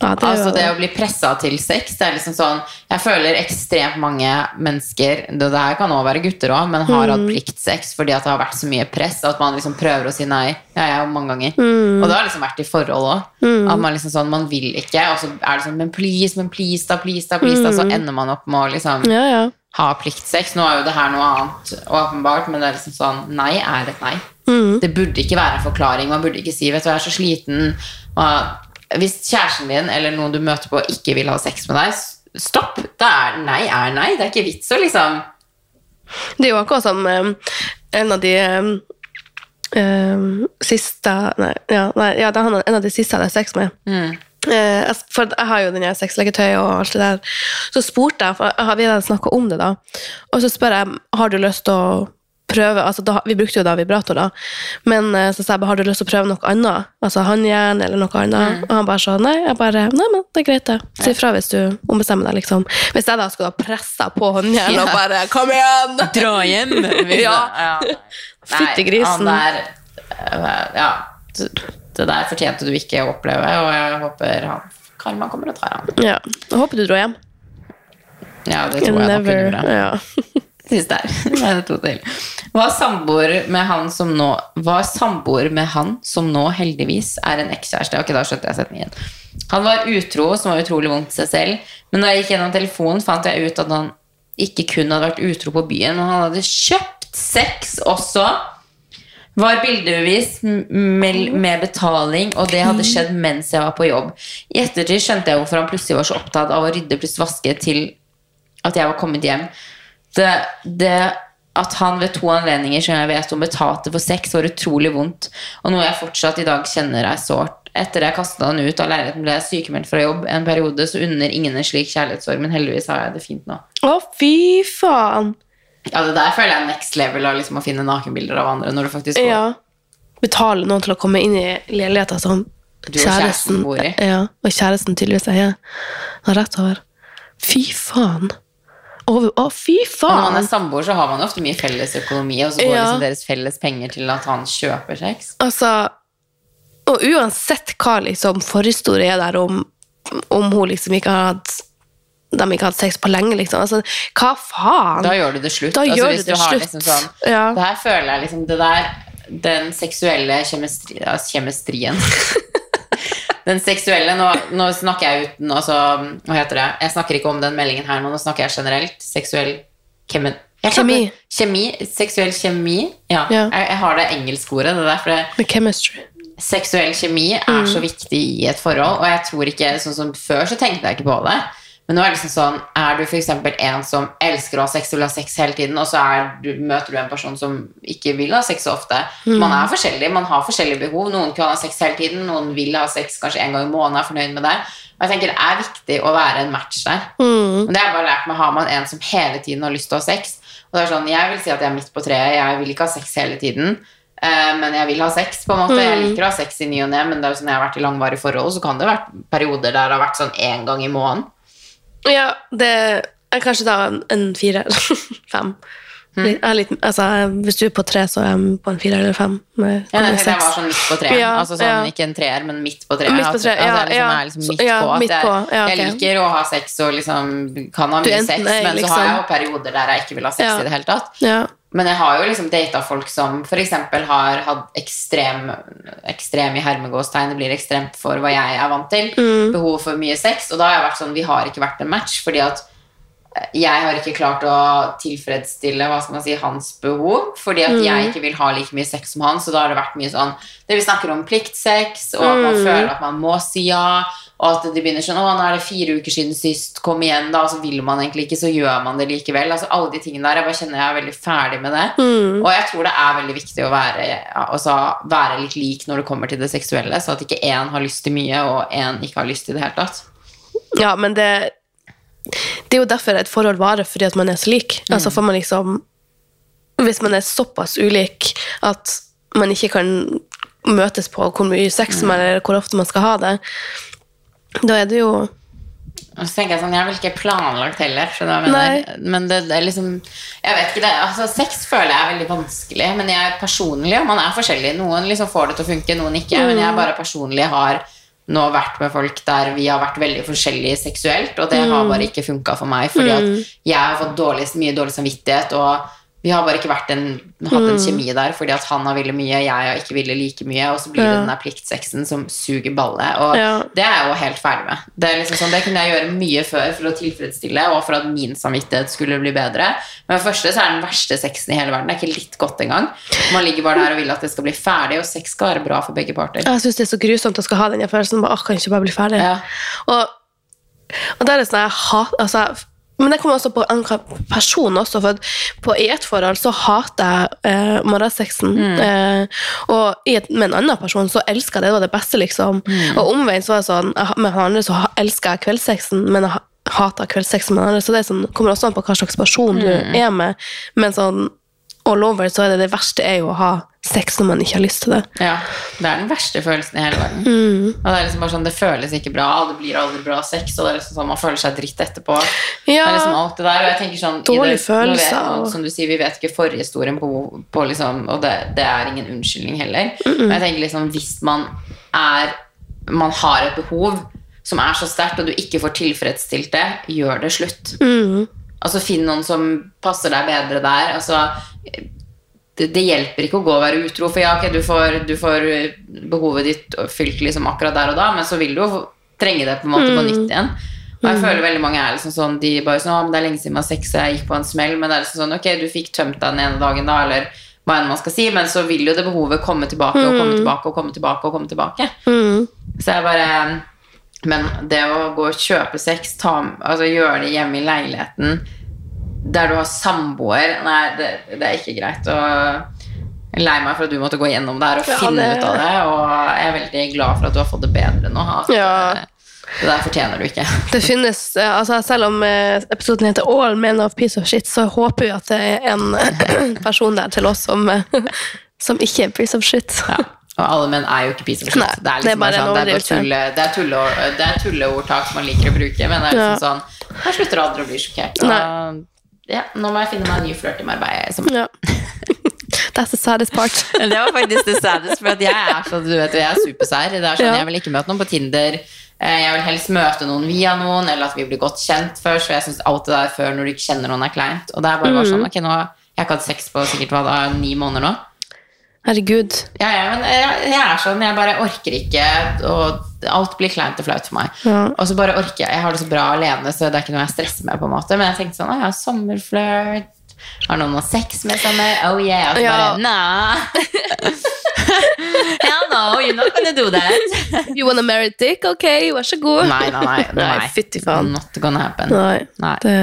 Ja, det, Altså Det å bli pressa til sex det er liksom sånn Jeg føler ekstremt mange mennesker Det her kan også være gutter òg, men har Mm. hatt pliktsex fordi at det har vært så mye press at man liksom prøver å si nei. Ja, har mange ganger. Mm. Og det har liksom vært i forhold òg. At man liksom sånn Man vil ikke, og så er det sånn Men please, men please, da, please, da, please, da. Så ender man opp med å liksom Mm. ja, ja. ha pliktsex. Nå er jo det her noe annet, åpenbart, men det er liksom sånn Nei er et nei. Mm. Det burde ikke være en forklaring. Man burde ikke si 'vet du, jeg er så sliten'. Og hvis kjæresten din eller noen du møter på, ikke vil ha sex med deg, stopp. Det er nei er nei. Det er ikke vits å liksom Det er jo akkurat som eh, en av de eh, eh, siste Nei, ja, nei, ja det er han- en av de siste jeg hadde sex med. mm. Uh, for jeg har jo den her sexleketøy og alt det der. Så spurte jeg, for jeg har- vi hadde snakka om det da, og så spør jeg har du lyst til å prøve altså da, Vi brukte jo da vibrator, da, men eh, så sa jeg bare har du lyst til å prøve noe annet? Altså håndjern eller noe annet? Og han bare sa nei. Jeg bare nei, men det er greit, det. Si ifra hvis du ombestemmer deg, liksom. Hvis jeg da skulle ha pressa på håndjern og bare kom igjen! (laughs) Dra hjem! Ja. Fytti grisen. Han der eh, Ja. Det der fortjente du ikke å oppleve, og jeg håper han karma kommer og tar han. Ja. Jeg håper du dro hjem. Ja, det tror jeg nok hun Never. gjorde. Ja. (laughs) Sist her. (laughs) Er to til. Var samboer med han som nå Var samboer med han som nå heldigvis er en ekskjæreste. Ok, da skjønte jeg setningen. Han var utro, som var utrolig vondt til seg selv. Men da jeg gikk gjennom telefonen, fant jeg ut at han ikke kun hadde vært utro på byen, men han hadde kjøpt sex også. Var bildebevis med, med betaling, og det hadde skjedd mens jeg var på jobb. I ettertid skjønte jeg hvorfor han plutselig var så opptatt av å rydde pluss vaske til at jeg var kommet hjem. Det, det at han ved to anledninger som jeg vet om betalte for sex, var utrolig vondt, og noe jeg fortsatt i dag kjenner er sårt. Etter jeg kastet han ut av leiligheten, ble jeg sykemeldt fra jobb en periode, så unner ingen en slik kjærlighetssorg, men heldigvis har jeg det fint nå. Å, fy faen. Ja, det der føler jeg er next level av liksom å finne nakenbilder av andre når du faktisk går. Ja. Betale noen til å komme inn i leiligheten som Du og kjæresten bor i. Ja, og kjæresten tydeligvis eier. Har rett over. Fy faen. Å, å, fy Og når man er samboer, så har man ofte mye felles økonomi, og så går Ja. liksom deres felles penger til at han kjøper sex. Altså, og uansett hva liksom forhistorie er der om, om hun liksom ikke har hatt de ikke har hatt sex på lenge, liksom. Altså, hva faen? Da gjør du det slutt. Da gjør hvis du det slutt. Liksom sånn, Ja. Det her føler jeg liksom Det der Den seksuelle kjemestri, ja, kjemistrien (laughs) Den seksuelle Nå, nå snakker jeg uten altså, Hva heter det? Jeg snakker ikke om den meldingen her nå, nå snakker jeg generelt. Seksuell kemi. Kjemi. Kjemi. Seksuell kjemi. Ja, Ja. Jeg, jeg har det engelskordet. Det der, for det, chemistry. seksuell kjemi er Mm. så viktig i et forhold, og jeg tror ikke, sånn som før så tenkte jeg ikke på det, men nå er det liksom sånn, er du eksempel en som elsker å ha sex vil ha sex hele tiden, og så du, møter du en person som ikke vil ha sex så ofte. Mm. Man er forskjellig, man har forskjellige behov, noen kan ha sex hele tiden, noen vil ha sex kanskje en gang i måneden, er fornøyd med det, og jeg tenker det er viktig å være en match der. Mm. Det har jeg bare lært meg, har man en som hele tiden har lyst til å ha sex, og det er sånn, jeg vil si at jeg er midt på treet, jeg vil ikke ha sex hele tiden, eh, men jeg vil ha sex på en måte. Jeg liker å ha sex i ny og ne, men det er jo sånn jeg har vært i langvarige forhold, så kan det ha vært perioder der det har vært sånn en gang i måneden. Ja, det er kanskje da en, fire eller (laughs) fem. Mm. Litt, jeg altså, hvis du er på tre, så er jeg på en fire eller fem. Med, Ja, med jeg, jeg var sånn midt på treet. Ja, altså sånn, ja. Ikke en treer, men midt på treet. Midt på treet, at ja, jeg liksom ja. liksom midt på. Midt jeg, på, ja, jeg liker å ha sex og liksom kan ha mye enten sex, men men så liksom- har jeg jo perioder der jeg ikke vil ha sex Ja. i det hele tatt. Men jeg har jo liksom data folk som f.eks. har hatt ekstrem Ekstrem i hermegåstegn, det blir ekstremt for hva jeg er vant til. Mm. Behov for mye sex. Og da har jeg vært sånn Vi har ikke vært en match, fordi at jeg har ikke klart å tilfredsstille hva skal man si, hans behov, fordi at Mm. jeg ikke vil ha like mye sex som han. Så da har det vært mye sånn Det vi snakker om pliktsex, og at Mm. man føler at man må si ja. Og at de begynner sånn 'Å, nå er det fire uker siden sist. Kom igjen, da.' Og så vil man egentlig ikke, så gjør man det likevel. Altså Alle de tingene der. Jeg bare kjenner jeg er veldig ferdig med det. Mm. Og jeg tror det er veldig viktig å være, altså, være litt lik når det kommer til det seksuelle, så at ikke én har lyst til mye, og én ikke har lyst til det hele tatt. ja, men det Det er jo derfor et forhold varer, fordi at man er så lik. Mm. Altså får man liksom Hvis man er såpass ulik at man ikke kan møtes på hvor mye sex Mm. man eller hvor ofte man skal ha det, da er det jo Og så tenker Jeg sånn, jeg vel ikke planlagt heller? Men det, det er liksom Jeg vet ikke, det, altså Sex føler jeg er veldig vanskelig, men jeg er personlig, og man er forskjellig. Noen liksom får det til å funke, noen ikke. Men jeg bare personlig har nå vært med folk der vi har vært veldig forskjellige seksuelt, og det har bare ikke funka for meg, fordi at jeg har fått dårlig, mye dårlig samvittighet, og vi har bare ikke vært en, hatt en kjemi der, fordi at han har villet mye, jeg har ikke villet like mye, og så blir det Ja. den der pliktsexen som suger ballet, og Ja. det er jeg jo helt ferdig med. Det, er liksom sånn, det kunne jeg gjøre mye før for å tilfredsstille, og for at min samvittighet skulle bli bedre. Men for første så er den verste sexen i hele verden. Det er ikke litt godt engang. Man ligger bare der og vil at det skal bli ferdig, og sex skal være bra for begge parter. Jeg syns det er så grusomt å skal ha den følelsen. Bare, «Åh, kan ikke bare bli ferdig? Ja. Og, og der er sånn jeg hat, altså, Men det kommer også på en person også. For på, i et forhold så hater jeg eh, morgensexen. Eh, og i et, med en annen person så elsker jeg det. Det var det beste, liksom. Og omvendt så var det sånn jeg, Med han andre så elsker jeg kveldssexen, men jeg hater kveldssexen med han andre. Så det sånn, kommer også an på hva slags person du er med. Men sånn all over så er det det verste er jo å ha sex når man ikke har lyst til det. Ja, Det er den verste følelsen i hele verden. Mm. Og Det er liksom bare sånn, det føles ikke bra, det blir aldri bra sex, og det er liksom sånn, man føler seg dritt etterpå. Det Ja, er liksom alt det der, og jeg tenker sånn Dårlig det, vet følelse, Som du sier, vi vet ikke forhistorien på, på liksom, og det, det er ingen unnskyldning heller. Men jeg tenker liksom, hvis man er Man har et behov som er så sterkt, og du ikke får tilfredsstilt det, gjør det slutt. Mm. Altså Finn noen som passer deg bedre der. Altså det, det hjelper ikke å gå og være utro, for ja, ok, du får, du får eh, behovet ditt fylt liksom akkurat der og da, men så vil du jo trenge det på en måte på nytt igjen. Og jeg føler veldig mange er liksom sånn De bare sånn, men det er lenge siden man har sex, jeg gikk på en smell, men det er liksom sånn Ok, du fikk tømt deg den ene dagen, da, eller hva enn man skal si, men så vil jo det behovet komme tilbake og komme tilbake og komme tilbake og komme tilbake. Mm. Så jeg bare Men det å gå og kjøpe sex, ta, altså gjøre det hjemme i leiligheten der du har samboer Nei, det, det er ikke greit. Og jeg er lei meg for at du måtte gå gjennom det her og Ja, finne det- ut av det. Og jeg er veldig glad for at du har fått det bedre nå. At, Ja. eh, Det der fortjener du ikke. (laughs) Det finnes, eh, altså Selv om eh, episoden heter All Men of Piece of Shit, så håper vi at det er en (clears throat) person der til oss som, (laughs) som ikke er piece of shit. Ja. Og alle menn er jo ikke piece of shit. Nei, det er det er liksom sånn, det er tulle, det er tulle, det er tulleordtak som man liker å bruke, men det er liksom Ja. sånn Her slutter aldri å bli sjokkert. Og, ja, nå må jeg finne meg en ny flørt i Marbella. Som Ja. (laughs) That's the saddest part. (laughs) Det var faktisk det saddest, for at jeg er sånn, du vet, jeg er supersær. Det er sånn, Ja. Jeg vil ikke møte noen på Tinder. Eh, Jeg vil helst møte noen via noen, eller at vi blir godt kjent først. For jeg synes alt det der før når du ikke kjenner noen, er kleint. Og det er bare, bare sånn, ok, nå Jeg har ikke hatt sex på sikkert hva da, ni måneder nå. Herregud. Ja, ja, men jeg, jeg er sånn, jeg bare orker ikke, og alt blir kleint og flaut for meg. Ja. Og så bare orker jeg, jeg har det så bra alene, så det er ikke noe jeg stresser med på en måte. Men jeg tenkte sånn, ja, sommerflørt, har noen noe sex med sommer? Oh yeah, og så Ja. bare, nah. (laughs) Hell no, you're not gonna do that. You wanna marry dick? Ok, vær så god. Nei, nei, nei. Nei, fytti faen. Not gonna happen. Nei. Nei. Det,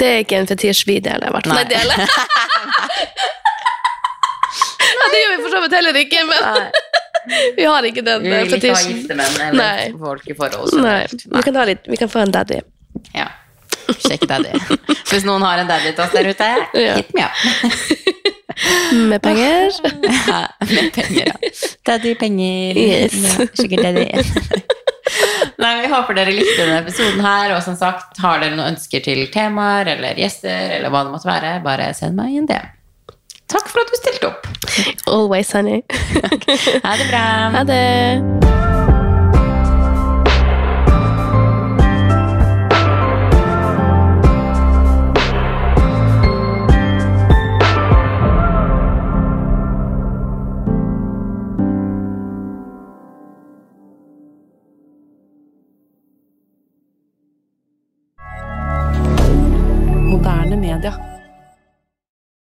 det er ikke en fetisj vi deler, i hvert fall. Nei, deler. (laughs) ja, det gjør vi for så vidt heller ikke, men vi har ikke den Vi eh, vil ikke ha gifte menn eller Nei. folk i forhold. Nei. Vi kan, litt, vi kan få en daddy. Ja. Sjekk daddy. (laughs) Hvis noen har en daddy til oss der ute, Ja. hit me up. (laughs) Med penger. (laughs) Ja, med penger, ja. Daddy, penger. Yes. Ja, Sugar daddy. Nei, Vi håper dere likte denne episoden her. Og som sagt, har dere noen ønsker til temaer eller gjester, eller hva det måtte være, bare send meg en DM. Takk for at du stilte opp. Always, honey. (laughs) Ha det bra. Ha det.